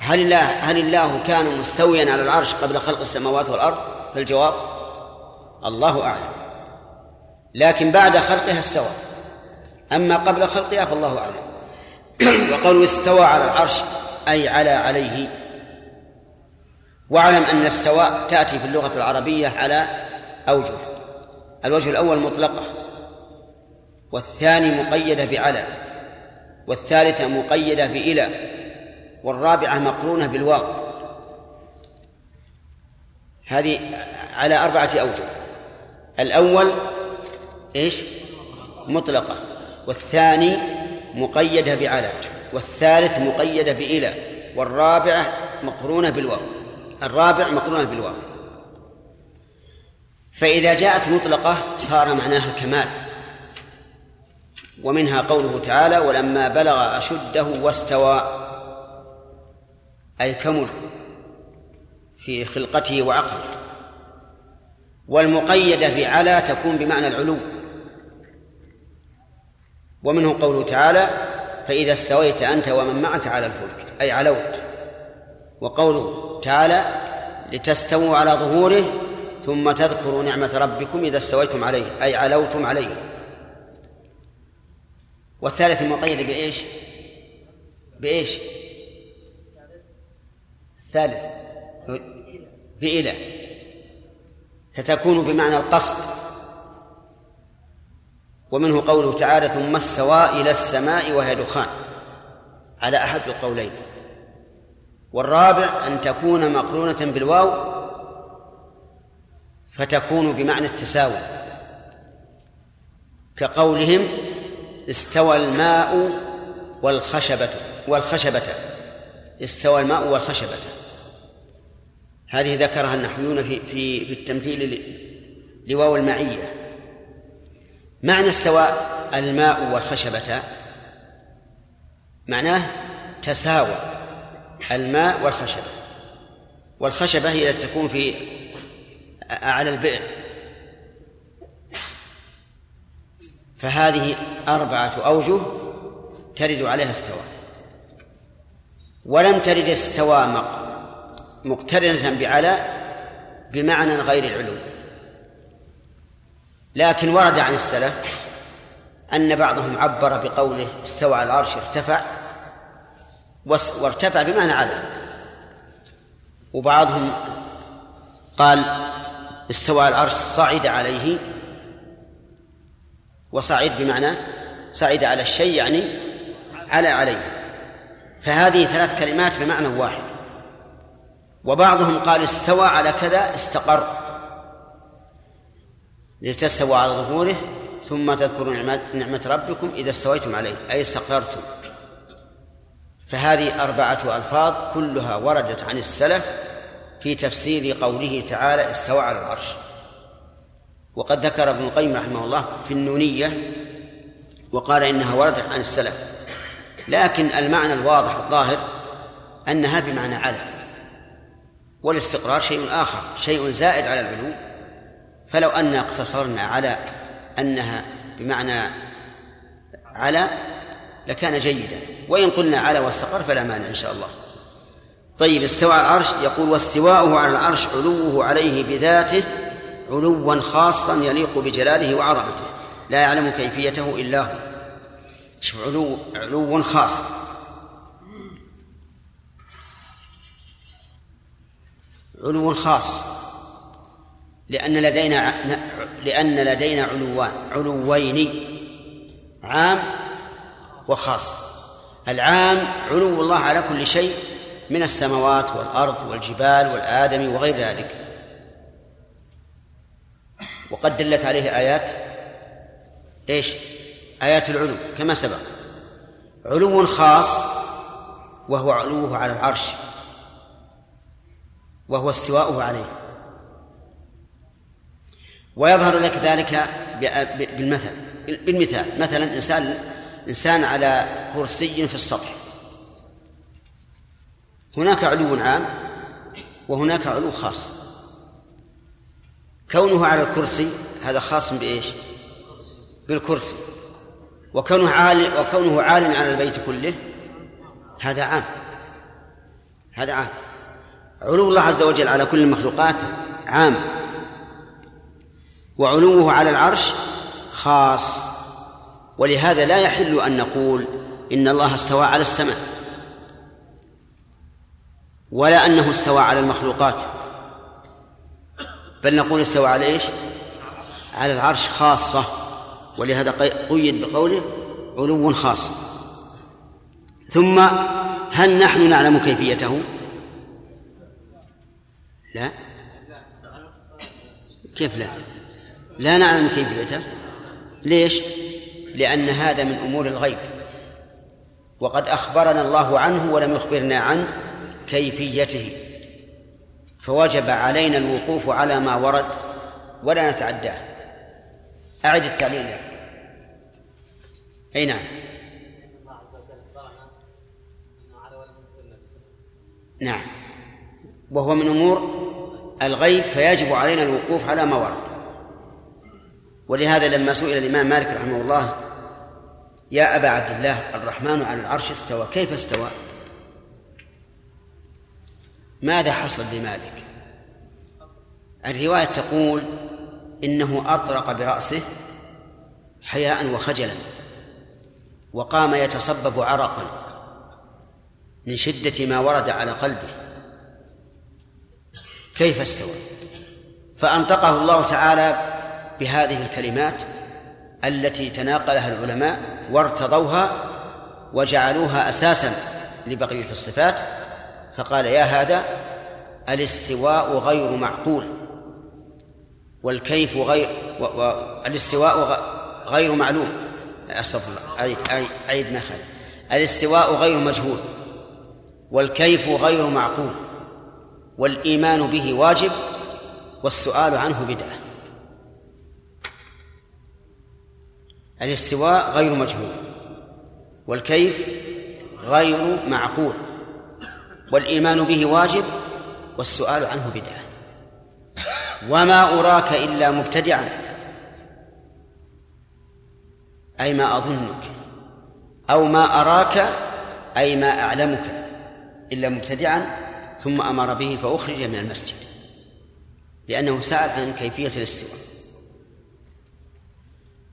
[SPEAKER 1] هل الله هل الله كان مستويا على العرش قبل خلق السماوات والأرض؟ فالجواب الله أعلم. لكن بعد خلقها استوى. أما قبل خلقها فالله أعلم. وقوله استوى على العرش أي على عليه. واعلم أن استوى تأتي في اللغة العربية على أوجه. الوجه الأول مطلقة والثاني مقيدة بعلى والثالثة مقيدة بإلى والرابعة مقرونة بالواو. هذه على أربعة أوجه. الأول إيش؟ مطلقة. والثاني مقيدة بعلى. والثالث مقيدة بإلى. والرابعة مقرونة بالواو. الرابع مقرونة بالواو. فإذا جاءت مطلقة صار معناها الكمال. ومنها قوله تعالى ولما بلغ أشده واستوى أي كمل في خلقته وعقله. والمقيدة بعلى تكون بمعنى العلو. ومنه قوله تعالى فإذا استويت أنت ومن معك على الفلك أي علوت. وقوله تعالى لتستووا على ظهوره ثم تذكروا نعمة ربكم إذا استويتم عليه أي علوتم عليه. والثالث المقيد بإيش؟ بإيش؟ الثالث بإلى فتكون بمعنى القصد. ومنه قوله تعالى ثم استوى إلى السماء وهي دخان على أحد القولين. والرابع أن تكون مقرونة بالواو فتكون بمعنى التساوي. كقولهم استوى الماء والخشبة والخشبة. استوى الماء والخشبة. هذه ذكرها النحويون في في في التمثيل لواو المعية. معنى استوى الماء والخشبة معناه تساوى الماء والخشبة. والخشبة هي تكون في على البئر. فهذه أربعة أوجه ترد عليها استواء ولم ترد استواء مقترنة بعلى بمعنى غير العلو. لكن ورد عن السلف أن بعضهم عبر بقوله استوى على العرش ارتفع وارتفع بمعنى على. وبعضهم قال استوى على العرش صعد عليه وصعد بمعنى صعد على الشيء يعني على عليه. فهذه ثلاث كلمات بمعنى واحد. وبعضهم قال استوى على كذا استقر. لتستوى على ظهوره ثم تذكروا نعمة ربكم إذا استويتم عليه أي استقررتم. فهذه أربعة ألفاظ كلها وردت عن السلف في تفسير قوله تعالى استوى على العرش. وقد ذكر ابن القيم رحمه الله في النونية وقال إنها وردت عن السلف لكن المعنى الواضح الظاهر أنها بمعنى على والاستقرار شيء آخر شيء زائد على العلو فلو أن اقتصرنا على أنها بمعنى على لكان جيدا وإن قلنا على واستقر فلا مانع إن شاء الله. طيب استوى العرش يقول واستواؤه على العرش علوه عليه بذاته علوا خاصا يليق بجلاله وعظمته لا يعلم كيفيته إلا هو. شوف علو؟ علو خاص. علو خاص. لأن لدينا لأن لدينا علوان علوين عام وخاص. العام علو الله على كل شيء من السماوات والأرض والجبال والآدم وغير ذلك. وقد دلت عليه آيات إيش؟ آيات العلو كما سبق. علو خاص وهو علوه على العرش وهو استواؤه عليه. ويظهر لك ذلك بالمثل بالمثال. مثلا إنسان إنسان على كرسي في السطح. هناك علو عام وهناك علو خاص. كونه على الكرسي هذا خاص بإيش؟ بالكرسي. وكونه عال وكونه عال على البيت كله هذا عام. هذا عام. علو الله عز وجل على كل المخلوقات عام. وعلوه على العرش خاص. ولهذا لا يحل أن نقول إن الله استوى على السماء ولا أنه استوى على المخلوقات. بل نقول استوى على إيش؟ على العرش خاصة. ولهذا قيد بقوله علو خاص. ثم هل نحن نعلم كيفيته؟ لا. كيف لا؟ لا نعلم كيفيته. ليش؟ لأن هذا من أمور الغيب. وقد أخبرنا الله عنه ولم يخبرنا عن كيفيته. فوجب علينا الوقوف على ما ورد ولا نتعداه. أعد التعليل. أي نعم. نعم. وهو من أمور الغيب فيجب علينا الوقوف على ما ورد. ولهذا لما سئل الإمام مالك رحمه الله يا أبا عبد الله الرحمن على العرش استوى كيف استوى؟ ماذا حصل لمالك؟ الرواية تقول إنه أطرق برأسه حياء وخجلا وقام يتصبب عرقا من شدة ما ورد على قلبه. كيف استوى؟ فأنطقه الله تعالى بهذه الكلمات التي تناقلها العلماء وارتضوها وجعلوها أساسا لبقية الصفات فقال يا هذا الاستواء غير معقول والكيف غير والاستواء غير معلوم. أستغفر الله. أعيد, أعيد ما خالد الاستواء غير مجهول والكيف غير معقول والإيمان به واجب والسؤال عنه بدعة. الاستواء غير مجهول والكيف غير معقول. والإيمان به واجب والسؤال عنه بدعة. وما أراك إلا مبتدعا. أي ما أظنك. أو ما أراك أي ما أعلمك. إلا مبتدعا ثم أمر به فأخرج من المسجد. لأنه سأل عن كيفية الاستواء.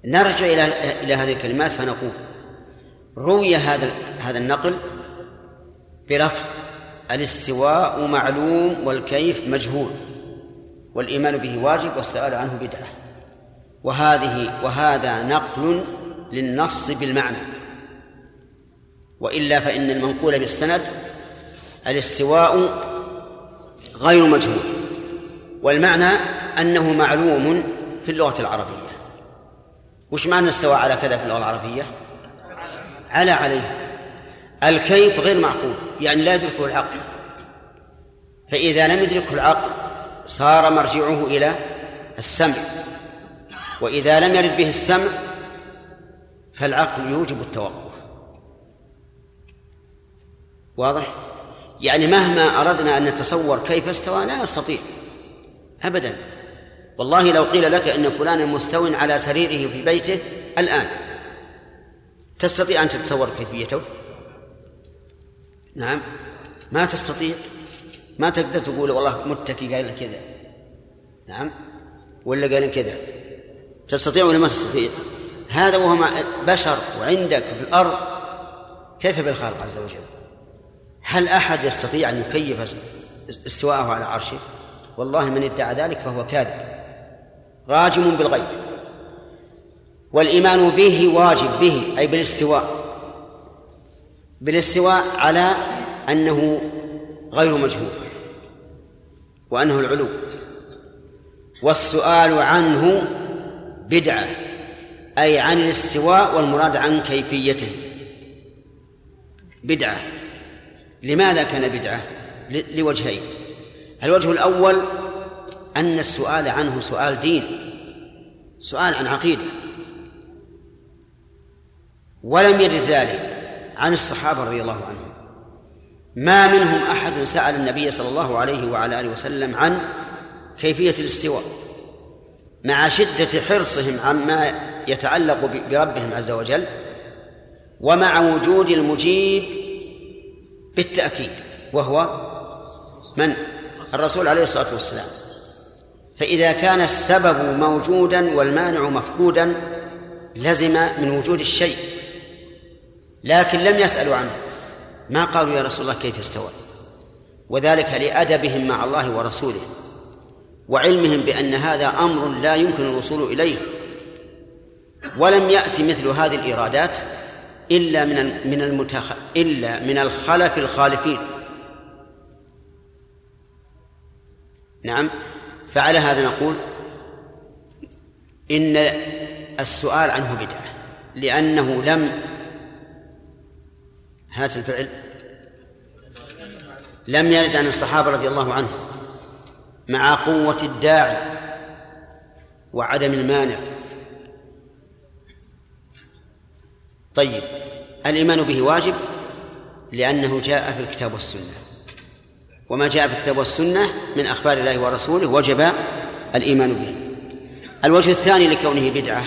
[SPEAKER 1] نرجع إلى إلى هذه الكلمات فنقول روي هذا هذا النقل بلفظ الاستواء معلوم والكيف مجهول والإيمان به واجب والسؤال عنه بدعة. وهذه وهذا نقل للنص بالمعنى. وإلا فإن المنقول بالسند الاستواء غير مجهول والمعنى أنه معلوم في اللغة العربية. وش معنى استوى على كذا في اللغة العربية؟ على عليه. الكيف غير معقول يعني لا يدركه العقل. فإذا لم يدركه العقل صار مرجعه إلى السمع. وإذا لم يرد به السمع فالعقل يوجب التوقف. واضح؟ يعني مهما أردنا أن نتصور كيف استوى لا نستطيع. أبدا. والله لو قيل لك أن فلانا مستو على سريره في بيته الآن تستطيع أن تتصور كيفيته؟ نعم. ما تستطيع. ما تقدر تقول والله متكي قال كذا. نعم. ولا قال كذا. تستطيع ولا ما تستطيع؟ هذا وهو بشر وعندك في الأرض. كيف بالخالق عز وجل؟ هل أحد يستطيع أن يكيف استواءه على عرشه؟ والله من ادعى ذلك فهو كاذب. راجم بالغيب. والإيمان به واجب به أي بالاستواء. بالاستواء على أنه غير مجهول وأنه العلو. والسؤال عنه بدعة أي عن الاستواء والمراد عن كيفيته. بدعة. لماذا كان بدعة؟ لوجهين. الوجه الأول أن السؤال عنه سؤال دين سؤال عن عقيدة. ولم يرد ذلك. عن الصحابة رضي الله عنهم. ما منهم أحد سأل النبي صلى الله عليه وعلى آله وسلم عن كيفية الاستواء مع شدة حرصهم عما يتعلق بربهم عز وجل ومع وجود المجيب بالتأكيد وهو من؟ الرسول عليه الصلاة والسلام. فإذا كان السبب موجودا والمانع مفقودا لزم من وجود الشيء. لكن لم يسألوا عنه. ما قالوا يا رسول الله كيف استوى؟ وذلك لأدبهم مع الله ورسوله وعلمهم بأن هذا أمر لا يمكن الوصول إليه. ولم يأتي مثل هذه الإيرادات إلا من من المتخ... إلا من الخلف الخالفين. نعم فعلى هذا نقول إن السؤال عنه بدعة لأنه لم هات الفعل. لم يرد عن الصحابة رضي الله عنهم. مع قوة الداعي وعدم المانع. طيب الإيمان به واجب؟ لأنه جاء في الكتاب والسنة. وما جاء في الكتاب والسنة من أخبار الله ورسوله وجب الإيمان به. الوجه الثاني لكونه بدعة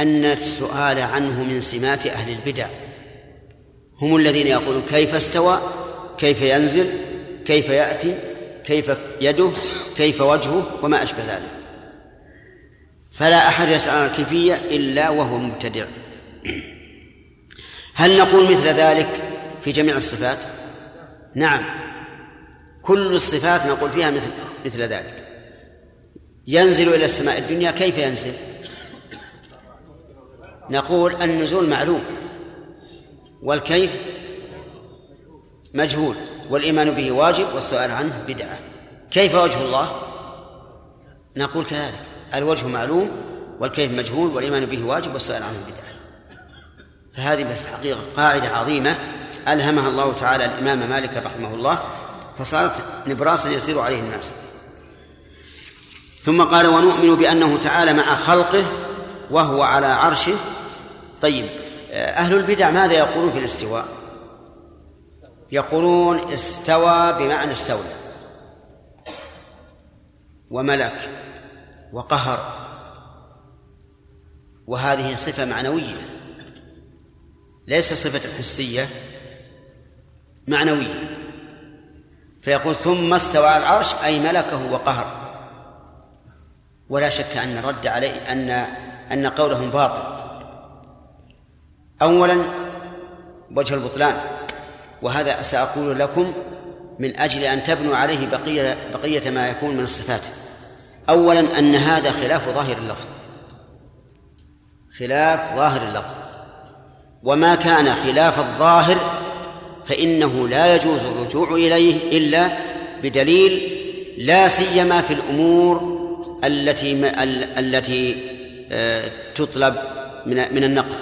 [SPEAKER 1] أن السؤال عنه من سمات أهل البدع. هم الذين يقولون كيف استوى كيف ينزل كيف يأتي كيف يده كيف وجهه وما أشبه ذلك. فلا أحد يسأل عن الكيفية إلا وهو مبتدع. هل نقول مثل ذلك في جميع الصفات؟ نعم. كل الصفات نقول فيها مثل مثل ذلك. ينزل إلى السماء الدنيا كيف ينزل؟ نقول النزول معلوم. والكيف مجهول والإيمان به واجب والسؤال عنه بدعة. كيف وجه الله؟ نقول كذلك. الوجه معلوم والكيف مجهول والإيمان به واجب والسؤال عنه بدعة. فهذه في الحقيقة قاعدة عظيمة ألهمها الله تعالى الإمام مالك رحمه الله فصارت نبراسا يسير عليه الناس. ثم قال ونؤمن بأنه تعالى مع خلقه وهو على عرشه. طيب أهل البدع ماذا يقولون في الاستواء؟ يقولون استوى بمعنى استولى. وملك وقهر. وهذه صفة معنوية. ليس صفة حسية معنوية. فيقول ثم استوى على العرش أي ملكه وقهر. ولا شك أن الرد عليه أن أن قولهم باطل. أولا وجه البطلان وهذا سأقول لكم من أجل أن تبنوا عليه بقية بقية ما يكون من الصفات. أولا أن هذا خلاف ظاهر اللفظ. خلاف ظاهر اللفظ. وما كان خلاف الظاهر فإنه لا يجوز الرجوع إليه إلا بدليل لا سيما في الأمور التي التي آه، تطلب من من النقل.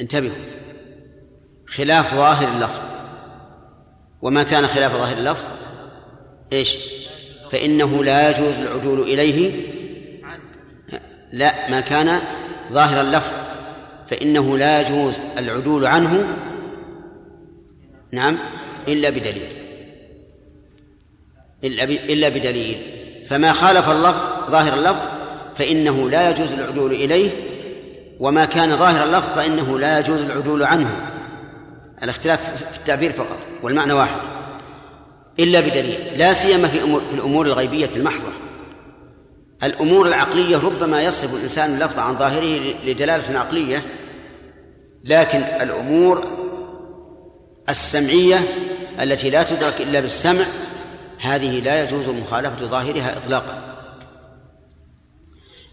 [SPEAKER 1] انتبهوا. خلاف ظاهر اللفظ. وما كان خلاف ظاهر اللفظ؟ إيش؟ فإنه لا يجوز العدول إليه. لا ما كان ظاهر اللفظ. فإنه لا يجوز العدول عنه. نعم إلا بدليل. إلا بدليل. فما خالف اللفظ ظاهر اللفظ فإنه لا يجوز العدول إليه. وما كان ظاهر اللفظ فإنه لا يجوز العدول عنه. الاختلاف في التعبير فقط والمعنى واحد. إلا بدليل لا سيما في أمور في الأمور الغيبية المحضة. الأمور العقلية ربما يصرف الإنسان اللفظ عن ظاهره لدلالة عقلية لكن الأمور السمعية التي لا تدرك إلا بالسمع هذه لا يجوز مخالفة ظاهرها إطلاقا.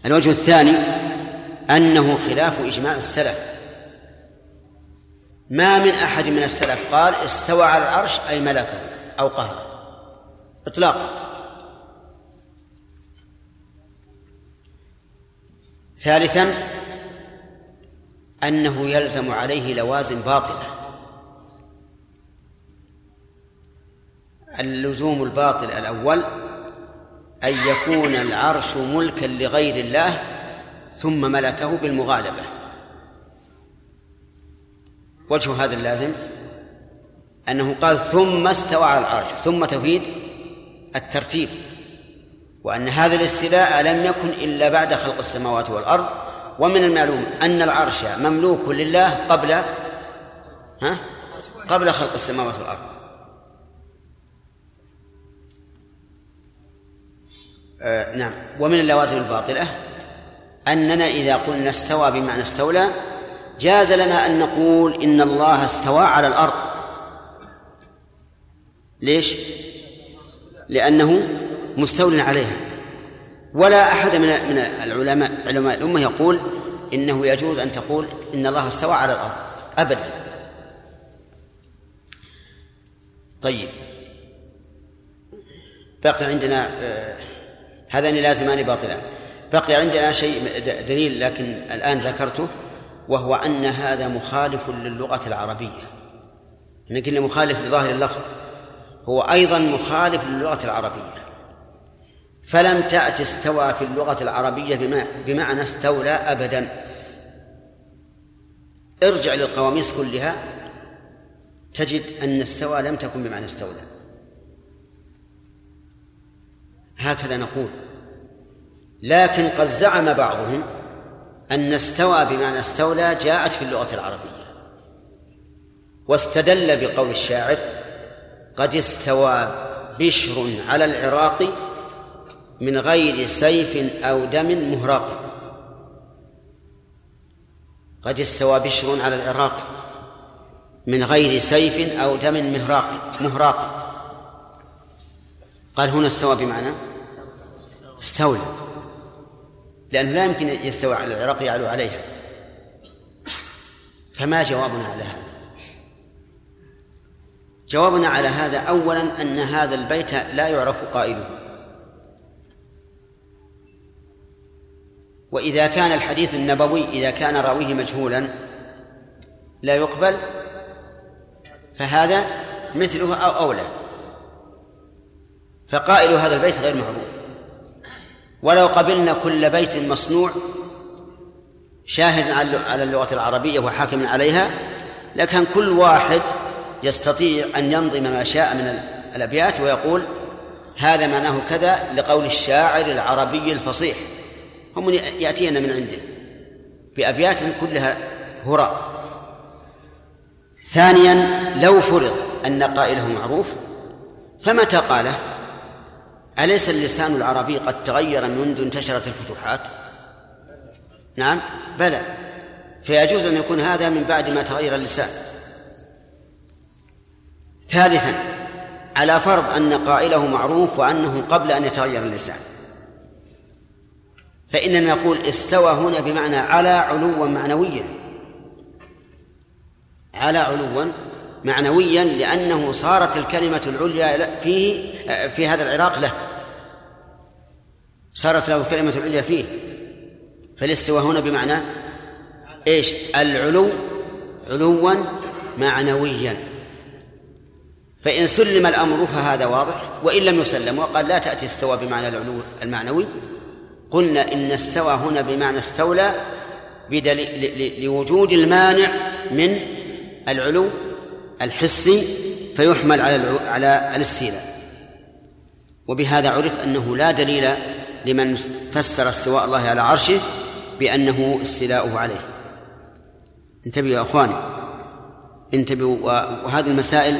[SPEAKER 1] الوجه الثاني أنه خلاف إجماع السلف. ما من أحد من السلف قال استوى على العرش أي ملكه أو قهر إطلاقا. ثالثا أنه يلزم عليه لوازم باطلة. اللزوم الباطل الأول أن يكون العرش ملكا لغير الله ثم ملكه بالمغالبة. وجه هذا اللازم أنه قال ثم استوى على العرش ثم تفيد الترتيب. وأن هذا الاستيلاء لم يكن إلا بعد خلق السماوات والأرض. ومن المعلوم أن العرش مملوك لله قبل ها؟ قبل خلق السماوات والأرض. آه نعم. ومن اللوازم الباطلة أننا إذا قلنا استوى بمعنى استولى جاز لنا أن نقول إن الله استوى على الأرض. ليش؟ لأنه مستول عليها. ولا أحد من من العلماء علماء الأمة يقول إنه يجوز أن تقول إن الله استوى على الأرض. أبدا. طيب. بقي عندنا آه هذان لازمان باطلان. بقي عندنا شيء دليل لكن الآن ذكرته وهو أن هذا مخالف للغة العربية. يعني قلنا مخالف لظاهر اللفظ. هو أيضا مخالف للغة العربية. فلم تأت استوى في اللغة العربية بمعنى استولى أبدا. ارجع للقواميس كلها. تجد أن استوى لم تكن بمعنى استولى. هكذا نقول. لكن قد زعم بعضهم أن استوى بمعنى استولى جاءت في اللغة العربية. واستدل بقول الشاعر قد استوى بشر على العراق من غير سيف أو دم مهراق. قد استوى بشر على العراق من غير سيف أو دم مهراق مهراق. قال هنا استوى بمعنى استولى. لأنه لا يمكن يستوى على العراق يعلو عليها. فما جوابنا على هذا؟ جوابنا على هذا أولا أن هذا البيت لا يعرف قائله. وإذا كان الحديث النبوي إذا كان راويه مجهولا لا يقبل فهذا مثله أو أولى. فقائل هذا البيت غير معروف. ولو قبلنا كل بيت مصنوع شاهد على اللغة العربية وحاكم عليها لكان كل واحد يستطيع أن ينظم ما شاء من الأبيات ويقول هذا معناه كذا لقول الشاعر العربي الفصيح. هم يأتينا من عنده بأبيات كلها هراء. ثانيا لو فرض أن قائله معروف فمتى قاله؟ أليس اللسان العربي قد تغير منذ انتشرت الفتوحات؟ نعم بلى. فيجوز أن يكون هذا من بعد ما تغير اللسان. ثالثا على فرض أن قائله معروف وأنه قبل أن يتغير اللسان. فإننا نقول استوى هنا بمعنى على علوا معنويا. على علوا معنويا لأنه صارت الكلمة العليا فيه في هذا العراق له. صارت له الكلمة العليا فيه. فالاستواء هنا بمعنى إيش؟ العلو علوا معنويا. فإن سلم الأمر فهذا واضح وإن لم يسلم وقال لا تأتي استوى بمعنى العلو المعنوي. قلنا إن استوى هنا بمعنى استولى بدليل لوجود المانع من العلو الحسي فيحمل على على الاستيلاء. وبهذا عرف أنه لا دليل لمن فسر استواء الله على عرشه بأنه استيلاؤه عليه. انتبهوا يا أخواني. انتبهوا وهذه المسائل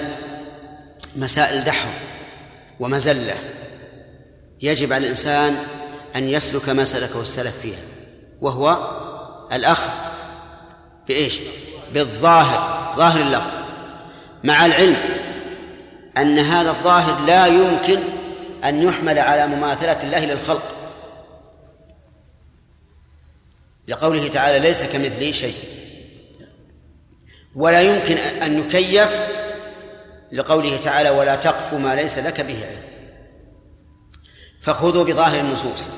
[SPEAKER 1] مسائل دحر ومزلة. يجب على الإنسان أن يسلك ما سلكه السلف فيها وهو الأخذ بإيش؟ بالظاهر ظاهر اللفظ. مع العلم أن هذا الظاهر لا يمكن أن يحمل على مماثلة الله للخلق. لقوله تعالى ليس كمثله شيء. ولا يمكن أن يكيف لقوله تعالى ولا تقف ما ليس لك به علم. فخذوا بظاهر النصوص.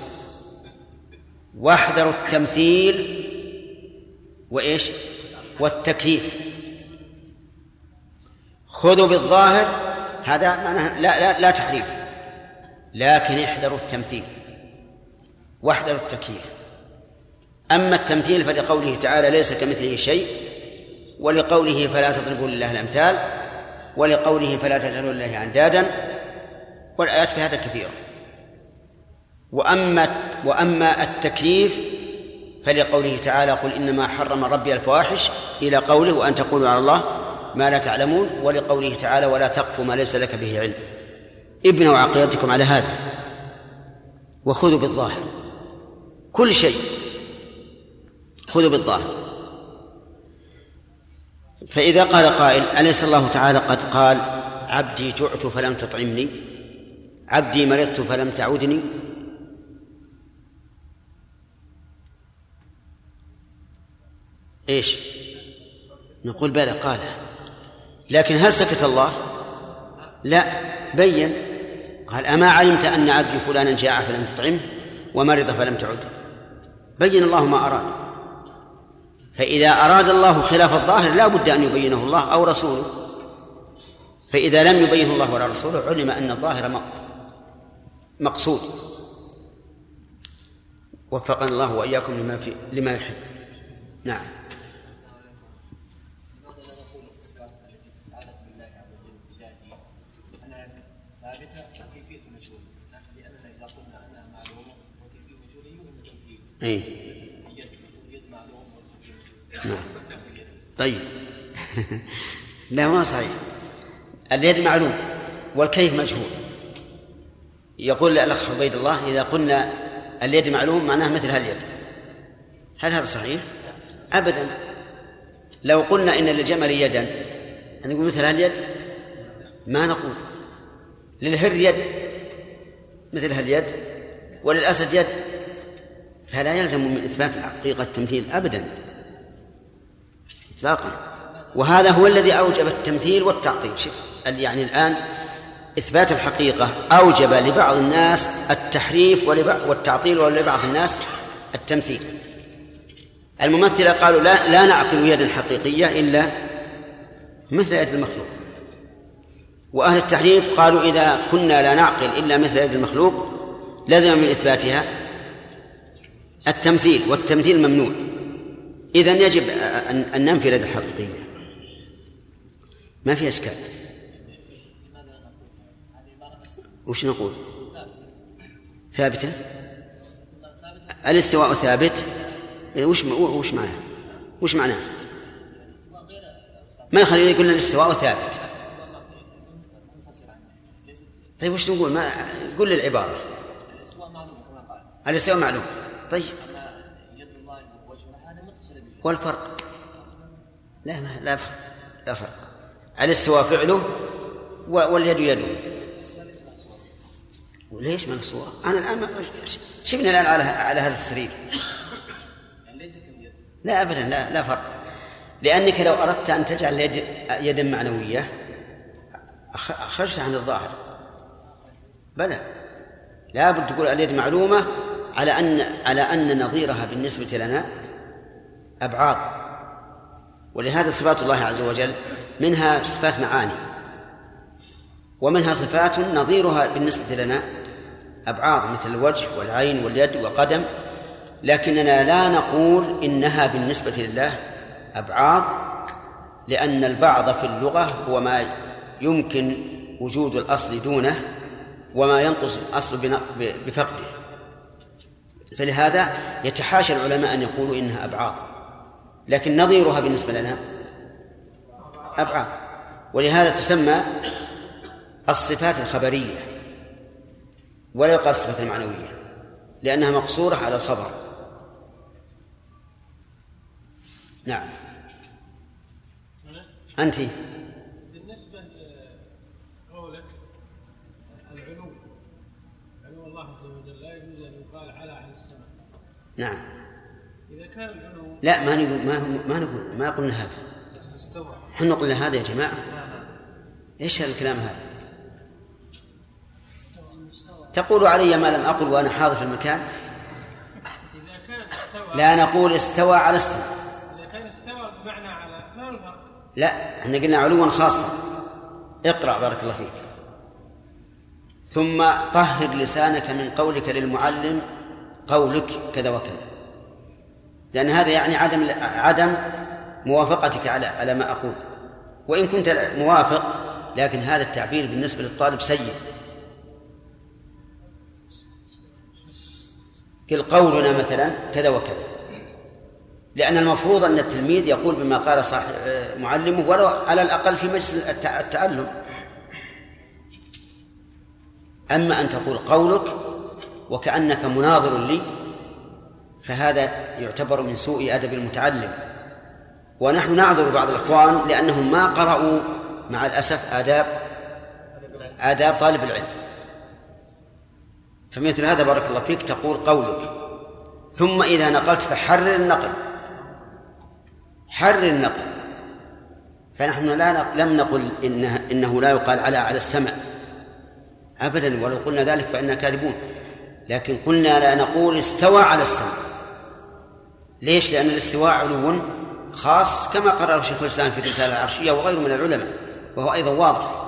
[SPEAKER 1] واحذروا التمثيل وإيش؟ والتكييف. خذوا بالظاهر هذا معناه لا لا لا تحريف لكن احذروا التمثيل واحذروا التكييف. أما التمثيل فلقوله تعالى ليس كمثله شيء ولقوله فلا تضربوا لله الأمثال ولقوله فلا تجعلوا لله أندادا والآيات في هذا كثيرة. وأما وأما التكليف فلقوله تعالى قل إنما حرم ربي الفواحش إلى قوله وأن تقولوا على الله ما لا تعلمون ولقوله تعالى ولا تقف ما ليس لك به علم. ابنوا عقيدتكم على هذا. وخذوا بالظاهر. كل شيء. خذوا بالظاهر. فإذا قال قائل أليس الله تعالى قد قال عبدي جعت فلم تطعمني. عبدي مرضت فلم تعودني. إيش؟ نقول بلى قال. لكن هل سكت الله؟ لا. بين. قال أما علمت أن عبدي فلانا جاع فلم تطعمه ومرض فلم تعد. بين الله ما أراد. فإذا أراد الله خلاف الظاهر لا بد أن يبينه الله أو رسوله. فإذا لم يبينه الله ولا رسوله علم أن الظاهر مقصود. وفقنا الله وإياكم لما في لما يحب. نعم. اي نعم. طيب. لا ما صحيح. اليد معلوم والكيف مجهول. يقول الأخ عبيد الله إذا قلنا اليد معلوم معناه مثل هاليد. هل هذا صحيح؟ ابدا. لو قلنا إن للجمل يدا نقول مثل هاليد؟ ما نقول. للهر يد مثل هاليد. وللأسد يد؟ فلا يلزم من إثبات حقيقة التمثيل أبدا إطلاقا. وهذا هو الذي أوجب التمثيل والتعطيل. شوف يعني الآن إثبات الحقيقة أوجب لبعض الناس التحريف والتعطيل ولبعض الناس التمثيل. الممثلة قالوا لا لا نعقل يدا حقيقية إلا مثل يد المخلوق. وأهل التحريف قالوا إذا كنا لا نعقل إلا مثل يد المخلوق لزم من إثباتها التمثيل والتمثيل ممنوع. إذن يجب أن ننفي اليد الحقيقية. ما في أشكال. وش نقول؟ ثابتة؟ الاستواء ثابت. إيه، وش وش معناه وش معناه ما يخلي يقول الاستواء ثابت. طيب وش نقول؟ ما قل العبارة الاستواء معلوم. طيب. والفرق؟ لا ما لا فرق. لا فرق. الاستواء فعله واليد يده. وليش ما الصور؟ أنا الآن شفنا الآن على على هذا السرير. لا ابدا لا لا فرق. لأنك لو أردت أن تجعل اليد يدا معنوية خرجت عن الظاهر. بلى. لابد تقول اليد معلومة على أن على أن نظيرها بالنسبة لنا أبعاد. ولهذا صفات الله عز وجل منها صفات معاني ومنها صفات نظيرها بالنسبة لنا أبعاض مثل الوجه والعين واليد والقدم. لكننا لا نقول إنها بالنسبة لله أبعاض لأن البعض في اللغة هو ما يمكن وجود الأصل دونه وما ينقص الأصل بفقده. فلهذا يتحاشى العلماء أن يقولوا إنها أبعاض. لكن نظيرها بالنسبة لنا أبعاض. ولهذا تسمى الصفات الخبرية ولا يقال الصفات المعنوية لأنها مقصورة على الخبر. نعم. أنت
[SPEAKER 8] بالنسبة لقولك العلو علو الله عز وجل لا يجوز أن يقال على عن السماء
[SPEAKER 1] نعم.
[SPEAKER 8] إذا كان
[SPEAKER 1] لا ما نقول ما ما نقول ما قلنا هذا. إحنا قلنا هذا يا جماعة. إيش الكلام هذا؟ تقول علي ما لم أقل وأنا حاضر في المكان؟
[SPEAKER 8] إذا كان استوى
[SPEAKER 1] لا نقول استوى على السماء.
[SPEAKER 8] إذا كان استوى بمعنى على ما الفرق؟
[SPEAKER 1] لا إحنا قلنا علوا خاصا. اقرأ بارك الله فيك. ثم طهر لسانك من قولك للمعلم قولك كذا وكذا. لأن هذا يعني عدم عدم موافقتك على على ما أقول. وإن كنت موافق لكن هذا التعبير بالنسبة للطالب سيء. قل قولنا مثلا كذا وكذا. لأن المفروض أن التلميذ يقول بما قال صاحب معلمه ولو على الأقل في مجلس التعلم أما أن تقول قولك وكأنك مناظر لي فهذا يعتبر من سوء أدب المتعلم. ونحن نعذر بعض الإخوان لأنهم ما قرأوا مع الأسف آداب آداب طالب العلم. فمثل هذا بارك الله فيك تقول قولك. ثم إذا نقلت فحرر النقل. حرر النقل. فنحن لا لم نقل إنه, إنه لا يقال على على السمع. أبدا ولو قلنا ذلك فإننا كاذبون. لكن قلنا لا نقول استوى على السمع ليش؟ لأن الاستواء علو خاص كما قرره شيخ الإسلام في الرسالة العرشية وغيره من العلماء وهو أيضا واضح.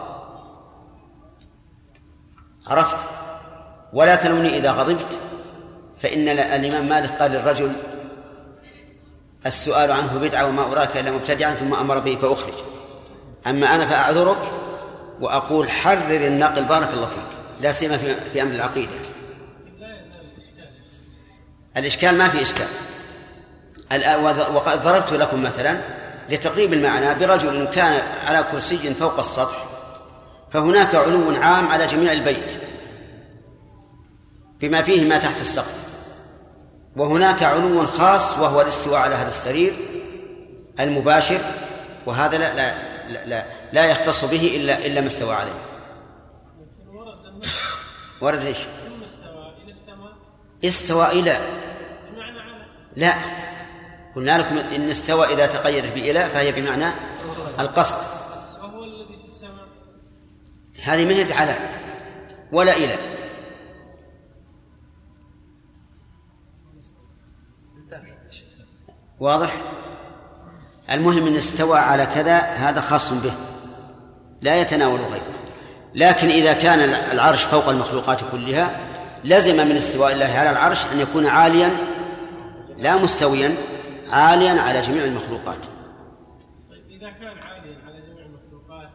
[SPEAKER 1] عرفت؟ ولا تلوني إذا غضبت فإن الإمام مالك قال للرجل السؤال عنه بدعة وما أراك إلا مبتدعا ثم أمر به فأخرج. أما أنا فأعذرك وأقول حرر النقل بارك الله فيك. لا سيما في, في أمر العقيدة. الإشكال ما في إشكال وقد ضربت لكم مثلا لتقريب المعنى برجل كان على كرسي فوق السطح فهناك علو عام على جميع البيت بما فيه ما تحت السقف وهناك علو خاص وهو الاستواء على هذا السرير المباشر وهذا لا لا لا, لا, لا يختص به الا إلا ما استوى عليه. ورد إيش؟ استوى إلى. لا. قلنا لكم إن استوى إذا تقيدت بإلى فهي بمعنى القصد. هذه ما هي بعلى. ولا إلى. واضح؟ المهم إن استوى على كذا هذا خاص به. لا يتناول غيره. لكن إذا كان العرش فوق المخلوقات كلها لزم من استواء الله على العرش أن يكون عاليا لا مستويا عاليا على جميع المخلوقات.
[SPEAKER 8] طيب إذا كان عاليا على جميع المخلوقات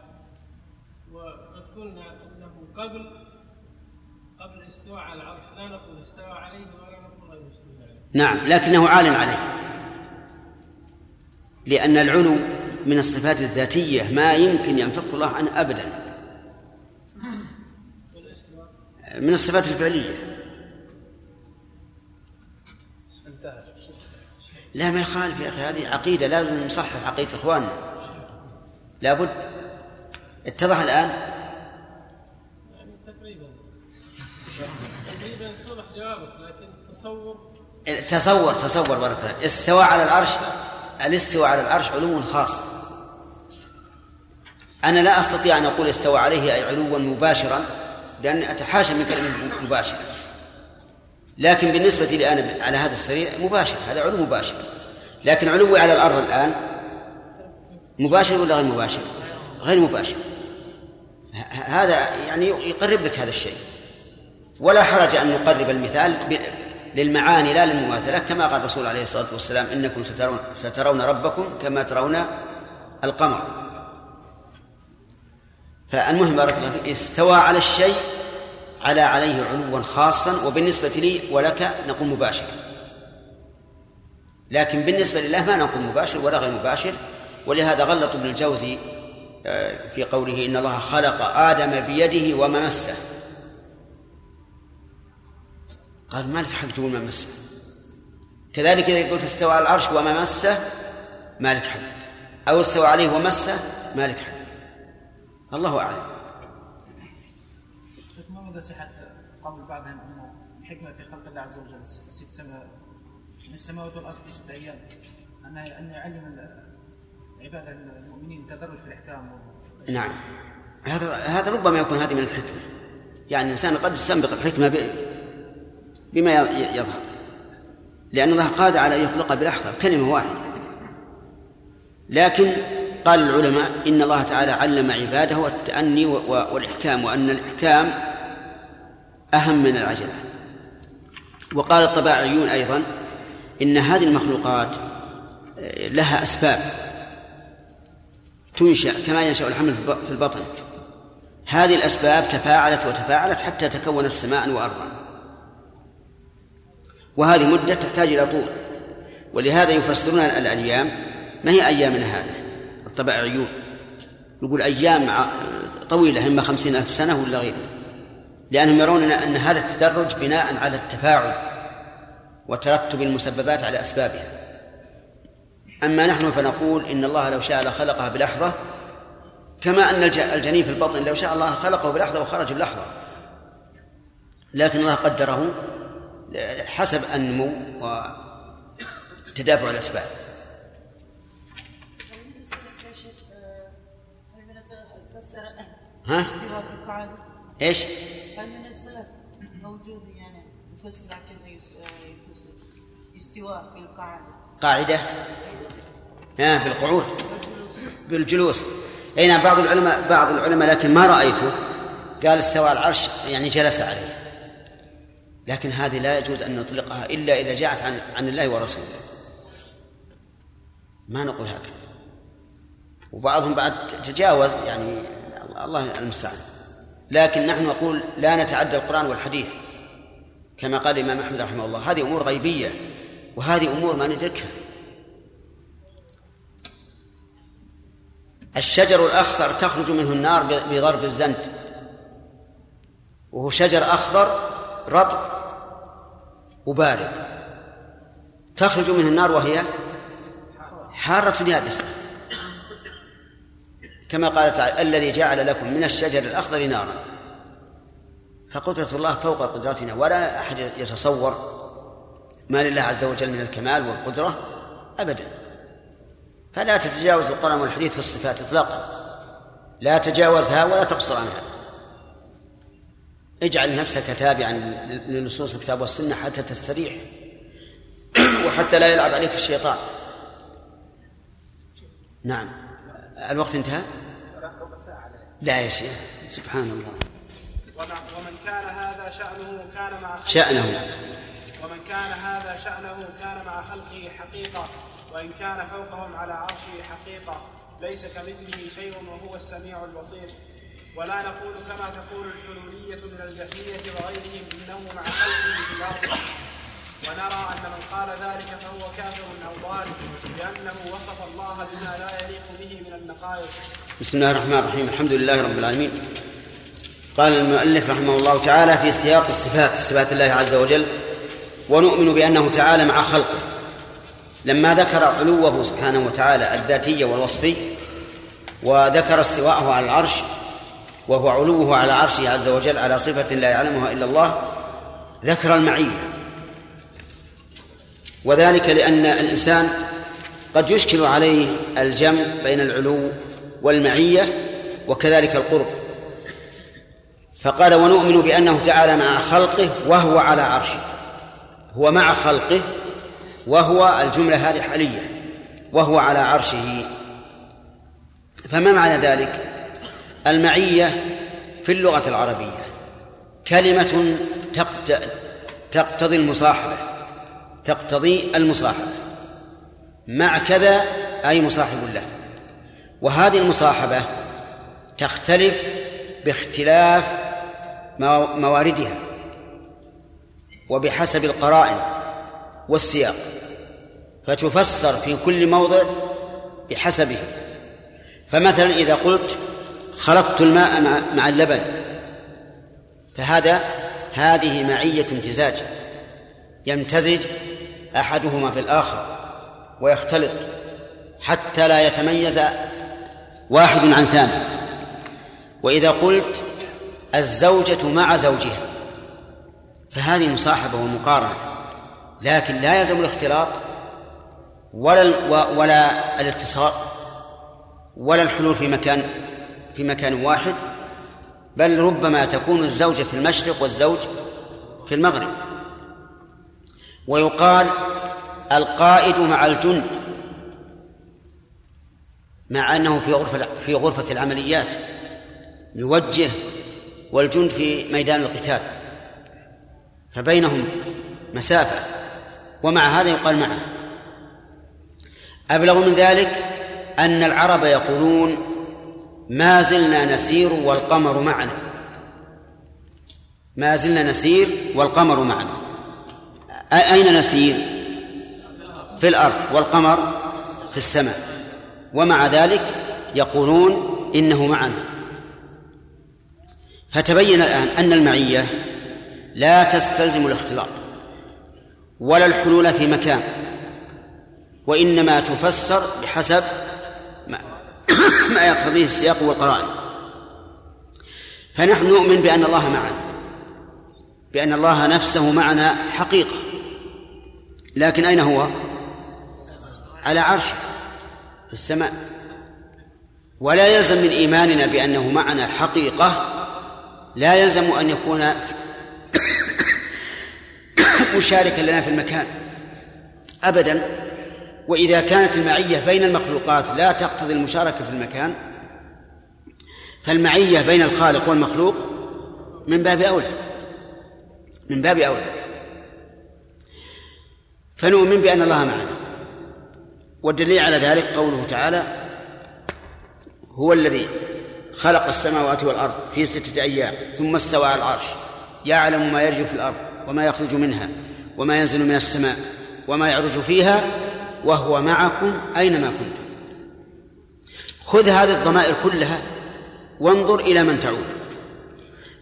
[SPEAKER 8] وقد قلنا أنه قبل استوى على العرش لا نقول استوى عليه ولا نقول غير مستوى عليه.
[SPEAKER 1] نعم لكنه عال عليه. لأن العلو من الصفات الذاتية ما يمكن ينفك الله عنه أبدا. من الصفات الفعلية. لا ما يخالف يا أخي هذه عقيدة لازم نصحح عقيدة إخواننا. لابد اتضح الآن.
[SPEAKER 8] تقريبا تقريبا جوابك لكن تصور
[SPEAKER 1] تصور تصور بارك الله استوى على العرش الاستواء على العرش علو خاص. أنا لا أستطيع أن أقول استوى عليه أي علوا مباشرا. لأني أتحاشى من كلمة مباشر. لكن بالنسبة لي أنا على هذا السرير مباشر هذا علو مباشر. لكن علوي على الأرض الآن مباشر ولا غير مباشر؟ غير مباشر. هذا يعني يقرب لك هذا الشيء. ولا حرج أن نقرب المثال للمعاني لا للمماثلة كما قال الرسول عليه الصلاة والسلام إنكم سترون, سترون ربكم كما ترون القمر. فالمهم بارك الله فيك استوى على الشيء على عليه علوا خاصا وبالنسبة لي ولك نقول مباشر. لكن بالنسبة لله ما نقول مباشر ولا غير مباشر. ولهذا غلط ابن الجوزي آه، في قوله إن الله خلق آدم بيده وما مسه. قال ما لك حق تقول ما مسه؟ كذلك إذا قلت استوى على العرش وما مسه ما لك حق. أو استوى عليه ومسه ما لك حق. الله أعلم.
[SPEAKER 10] شيخ ما مدى صحة قول بعضهم أن الحكمة في خلق الله عز وجل؟ ست سماوات من السماوات والأرض في ستة أيام. أن أن يعلم العباد المؤمنين التدرج في الأحكام.
[SPEAKER 1] نعم. هذا هذا ربما يكون هذه من الحكمة. يعني الإنسان قد يستنبط الحكمة بما يظهر. لأن الله قادر على أن يخلق بلحظة بكلمة واحدة. لكن قال العلماء إن الله تعالى علم عباده التأني والإحكام وأن الإحكام أهم من العجلة. وقال الطباعيون أيضا إن هذه المخلوقات آه، لها أسباب تنشأ كما ينشأ الحمل في الب- في البطن. هذه الأسباب تفاعلت وتفاعلت حتى تكونت سماء وأرضا. وهذه مدة تحتاج إلى طول. ولهذا يفسرون الأيام ما هي أيامنا هذه؟ الطبائعيون يقول أيام طويلة إما خمسين ألف سنة ولا غيره لأنهم يرون أن هذا التدرج بناء على التفاعل وترتب المسببات على أسبابها. أما نحن فنقول إن الله لو شاء لخلقها بلحظة كما أن الج- الجنين في البطن لو شاء الله خلقه بلحظة وخرج بلحظة لكن الله قدره حسب النمو وتدافع الأسباب. ها؟ إيش؟
[SPEAKER 3] هل من السلف موجود يعني يفسر هكذا يس- يفسر. استواء في القاعدة.
[SPEAKER 1] قاعدة؟ ها بالقعود. بالجلوس. أي نعم بعض العلماء بعض العلماء لكن ما رأيته. قال استوى العرش يعني جلس عليه. لكن هذه لا يجوز أن نطلقها إلا إذا جاءت عن عن الله ورسوله. ما نقول هكذا. وبعضهم بعد تجاوز يعني الله المستعان. لكن نحن نقول لا نتعدى القرآن والحديث كما قال الإمام أحمد رحمه الله. هذه أمور غيبية وهذه أمور ما ندركها. الشجر الأخضر تخرج منه النار بضرب الزند. وهو شجر أخضر رطب وبارد. تخرج منه النار وهي حارة يابسة. كما قال تعالى الذي جعل لكم من الشجر الأخضر نارا. فقدرة الله فوق قدرتنا ولا أحد يتصور ما لله عز وجل من الكمال والقدرة أبدا. فلا تتجاوز القرآن والحديث في الصفات إطلاقا. لا تجاوزها ولا تقصر عنها. اجعل نفسك تابعا لنصوص الكتاب والسنة حتى تستريح وحتى لا يلعب عليك الشيطان. نعم. الوقت انتهى؟ لا يا شيخ سبحان الله.
[SPEAKER 9] ومن كان هذا شأنه كان مع خلقه.
[SPEAKER 1] شأنه.
[SPEAKER 9] ومن كان هذا شأنه كان مع خلقه حقيقة وإن كان فوقهم على عرشه حقيقة. ليس كمثله شيء وهو السميع البصير. ولا نقول كما تقول الحلولية من الجهمية وغيرهم إنه مع خلقه في الأرض. ونرى أن من قال ذلك فهو كافر أو ضال لأنه وصف الله بما لا يليق به من النقائص.
[SPEAKER 1] بسم الله الرحمن الرحيم. الحمد لله رب العالمين. قال المؤلف رحمه الله تعالى في سياق الصفات صفات الله عز وجل ونؤمن بأنه تعالى مع خلقه. لما ذكر علوه سبحانه وتعالى الذاتي والوصفي وذكر استواءه على العرش وهو علوه على عرشه عز وجل على صفة لا يعلمها إلا الله ذكر المعية. وذلك لأن الإنسان قد يشكل عليه الجمع بين العلو والمعية وكذلك القرب. فقال ونؤمن بأنه تعالى مع خلقه وهو على عرشه هو مع خلقه وهو الجملة هذه حالية وهو على عرشه فما معنى ذلك؟ المعية في اللغة العربية كلمة تقتضي المصاحبة. تقتضي المصاحبة. مع كذا أي مصاحب له. وهذه المصاحبة تختلف باختلاف مواردها. وبحسب القرائن والسياق. فتفسر في كل موضع بحسبه. فمثلا إذا قلت خلطت الماء مع اللبن فهذا هذه معية امتزاج. يمتزج أحدهما في الآخر ويختلط حتى لا يتميز واحد عن ثاني. وإذا قلت الزوجة مع زوجها فهذه مصاحبة ومقارنة لكن لا يلزم الاختلاط ولا ولا الاتصال ولا الحلول في مكان في مكان واحد بل ربما تكون الزوجة في المشرق والزوج في المغرب. ويقال القائد مع الجند مع أنه في غرفة في غرفة العمليات يوجه والجند في ميدان القتال. فبينهم مسافة ومع هذا يقال معه. أبلغ من ذلك أن العرب يقولون ما زلنا نسير والقمر معنا. ما زلنا نسير والقمر معنا. أين نسير؟ في الأرض والقمر في السماء. ومع ذلك يقولون إنه معنا. فتبين الآن أن المعية لا تستلزم الاختلاط ولا الحلول في مكان وإنما تفسر بحسب ما, ما يقتضيه السياق والقرائن. فنحن نؤمن بأن الله معنا بأن الله نفسه معنا حقيقة. لكن أين هو؟ على عرشه في السماء. ولا يلزم من إيماننا بأنه معنا حقيقة لا يلزم أن يكون مشاركا لنا في المكان أبدا. وإذا كانت المعية بين المخلوقات لا تقتضي المشاركة في المكان فالمعية بين الخالق والمخلوق من باب أولى من باب أولى. فنؤمن بأن الله معنا. والدليل على ذلك قوله تعالى هو الذي خلق السماوات والأرض في ستة أيام ثم استوى على العرش يعلم ما يجري في الأرض وما يخرج منها وما ينزل من السماء وما يعرج فيها وهو معكم أينما كنتم. خذ هذه الضمائر كلها وانظر إلى من تعود.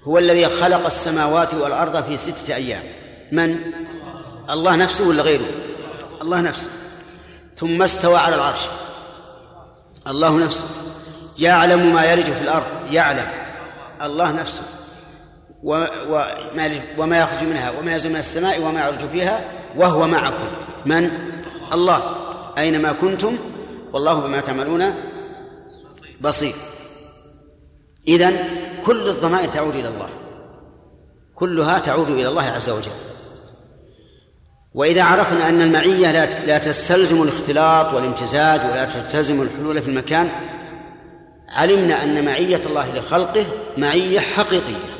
[SPEAKER 1] هو الذي خلق السماوات والأرض في ستة أيام. من؟ الله نفسه ولا غيره؟ الله نفسه. ثم استوى على العرش. الله نفسه. يعلم ما يلج في الأرض. يعلم. الله نفسه. وما, وما يخرج منها وما ينزل من السماء وما يعرج فيها وهو معكم. من؟ الله. أينما كنتم؟ والله بما تعملون بصير. إذن كل الضمائر تعود إلى الله. كلها تعود إلى الله عز وجل. وإذا عرفنا أن المعية لا لا تستلزم الاختلاط والامتزاج ولا تستلزم الحلول في المكان علمنا أن معية الله لخلقه معية حقيقية.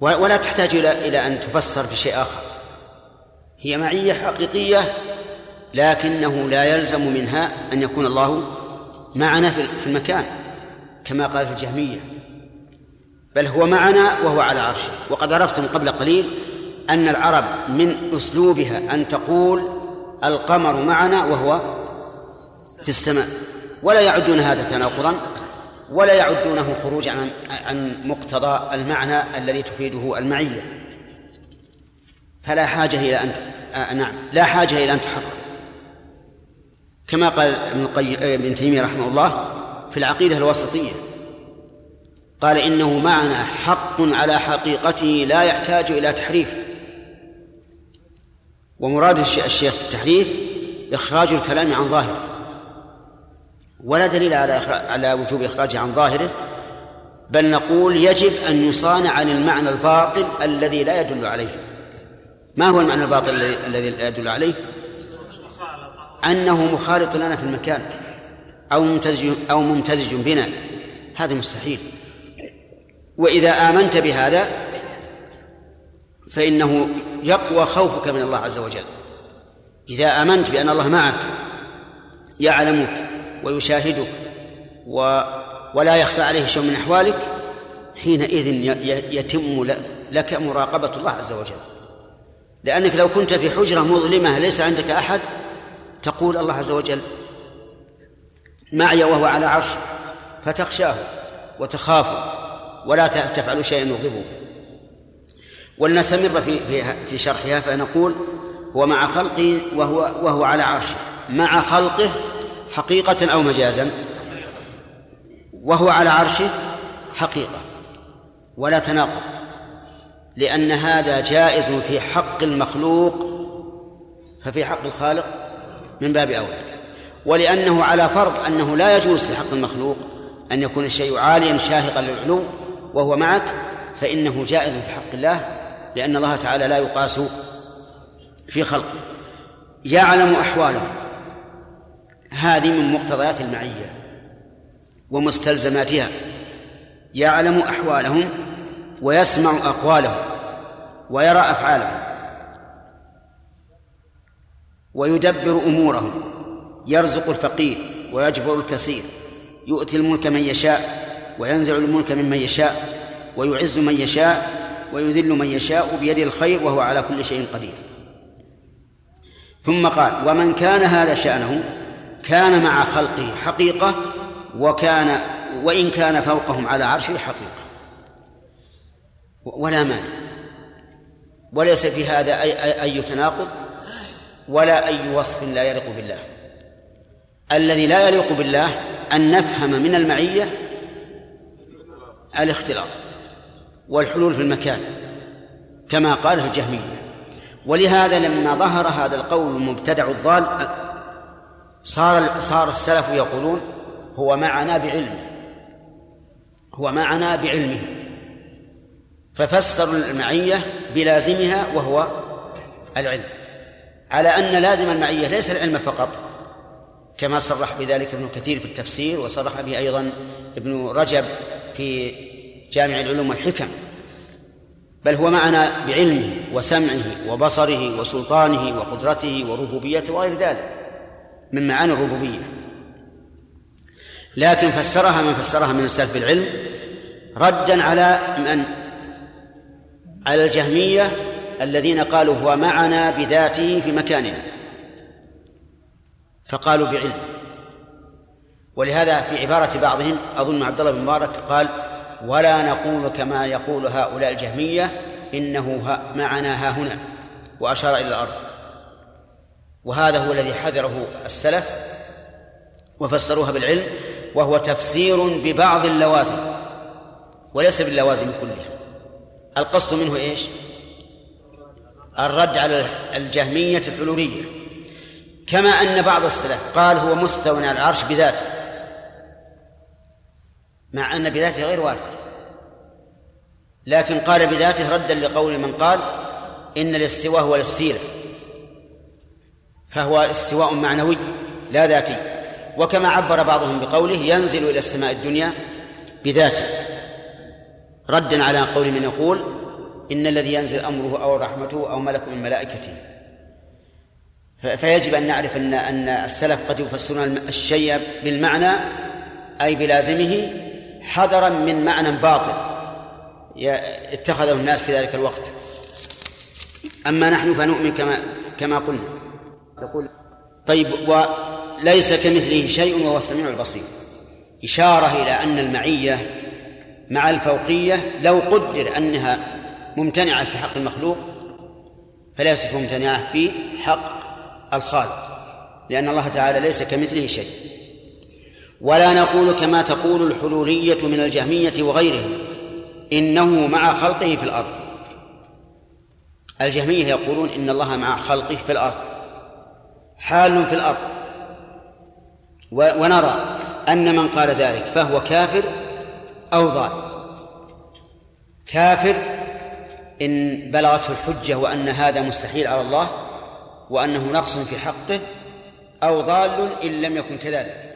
[SPEAKER 1] ولا تحتاج إلى إلى أن تفسر بشيء آخر. هي معية حقيقية لكنه لا يلزم منها أن يكون الله معنا في المكان كما قال في الجهمية. بل هو معنا وهو على عرشه. وقد عرفتم قبل قليل أن العرب من أسلوبها أن تقول القمر معنا وهو في السماء. ولا يعدون هذا تناقضا ولا يعدونه خروجا عن مقتضى المعنى الذي تفيده المعية. فلا حاجة إلى أن آه نعم لا حاجة إلى أن تحرر كما قال ابن القيم ابن تيمية رحمه الله في العقيدة الوسطية قال إنه معنى حق على حقيقته لا يحتاج إلى تحريف. ومراد الشيخ بالتحريف إخراج الكلام عن ظاهره. ولا دليل على على وجوب إخراجه عن ظاهره بل نقول يجب أن يصان عن المعنى الباطل الذي لا يدل عليه. ما هو المعنى الباطل الذي لا يدل عليه؟ أنه مخالط لنا في المكان أو ممتزج أو ممتزج بنا. هذا مستحيل. وإذا آمنت بهذا فإنه يقوى خوفك من الله عز وجل. إذا آمنت بأن الله معك يعلمك ويشاهدك و ولا يخفى عليه شيء من أحوالك حينئذ يتم لك مراقبة الله عز وجل. لأنك لو كنت في حجرة مظلمة ليس عندك أحد تقول الله عز وجل معي وهو على عرش فتخشاه وتخافه ولا تفعل شيئا يغضبه. ولنستمر في في شرحها فنقول هو مع خلقه وهو وهو على عرشه. مع خلقه حقيقة أو مجازا. وهو على عرشه حقيقة. ولا تناقض. لأن هذا جائز في حق المخلوق. ففي حق الخالق من باب أولى. ولأنه على فرض أنه لا يجوز في حق المخلوق أن يكون الشيء عاليا شاهقا للعلو وهو معك فإنه جائز في حق الله لأن الله تعالى لا يقاس في خلقه. يعلم أحوالهم هذه من مقتضيات المعية ومستلزماتها. يعلم أحوالهم ويسمع أقوالهم ويرى أفعالهم ويدبر أمورهم. يرزق الفقير ويجبر الكثير. يؤتي الملك من يشاء وينزع الملك ممن يشاء ويعز من يشاء ويذل من يشاء بيده الخير وهو على كل شيء قدير. ثم قال ومن كان هذا شأنه كان مع خلقه حقيقة وكان وإن كان فوقهم على عرشه حقيقة. ولا مانع. وليس في هذا أي, أي تناقض ولا أي وصف لا يليق بالله. الذي لا يليق بالله أن نفهم من المعية الاختلاط. والحلول في المكان كما قاله الجهمية. ولهذا لما ظهر هذا القول المبتدع الضال صار صار السلف يقولون هو معنا بعلمه هو معنا بعلمه. ففسروا المعية بلازمها وهو العلم. على أن لازم المعية ليس العلم فقط كما صرح بذلك ابن كثير في التفسير وصرح به أيضا ابن رجب في جامع العلوم والحكم بل هو معنا بعلمه وسمعه وبصره وسلطانه وقدرته وربوبيته وغير ذلك من معاني الربوبية. لكن فسرها من فسرها من السلف بالعلم ردا على من؟ على الجهمية الذين قالوا هو معنا بذاته في مكاننا. فقالوا بعلم ولهذا في عبارة بعضهم أظن عبد الله بن مبارك قال ولا نقول كما يقول هؤلاء الجهمية إنه معنا ها هنا وأشار إلى الأرض. وهذا هو الذي حذره السلف وفسروها بالعلم وهو تفسير ببعض اللوازم وليس باللوازم كلها. القصد منه إيش؟ الرد على الجهمية الحلولية كما أن بعض السلف قال هو مستوى على العرش بذاته مع أن بذاته غير وارد. لكن قال بذاته ردا لقول من قال إن الاستواء هو الاستيلاء. فهو استواء معنوي لا ذاتي. وكما عبر بعضهم بقوله ينزل إلى السماء الدنيا بذاته. ردا على قول من يقول إن الذي ينزل أمره أو رحمته أو ملك من ملائكته. فيجب أن نعرف أن أن السلف قد يفسرون الشيء بالمعنى أي بلازمه حذرا من معنى باطل. اتخذه الناس في ذلك الوقت. أما نحن فنؤمن كما كما قلنا. يقول طيب وليس كمثله شيء وهو السميع البصير. إشارة إلى أن المعية مع الفوقية لو قدر أنها ممتنعة في حق المخلوق فليست ممتنعة في حق الخالق لأن الله تعالى ليس كمثله شيء. ولا نقول كما تقول الحلولية من الجهمية وغيرهم إنه مع خلقه في الأرض. الجهمية يقولون إن الله مع خلقه في الأرض حال في الأرض. ونرى أن من قال ذلك فهو كافر أو ضال. كافر إن بلغته الحجة وأن هذا مستحيل على الله وأنه نقص في حقه أو ضال إن لم يكن كذلك.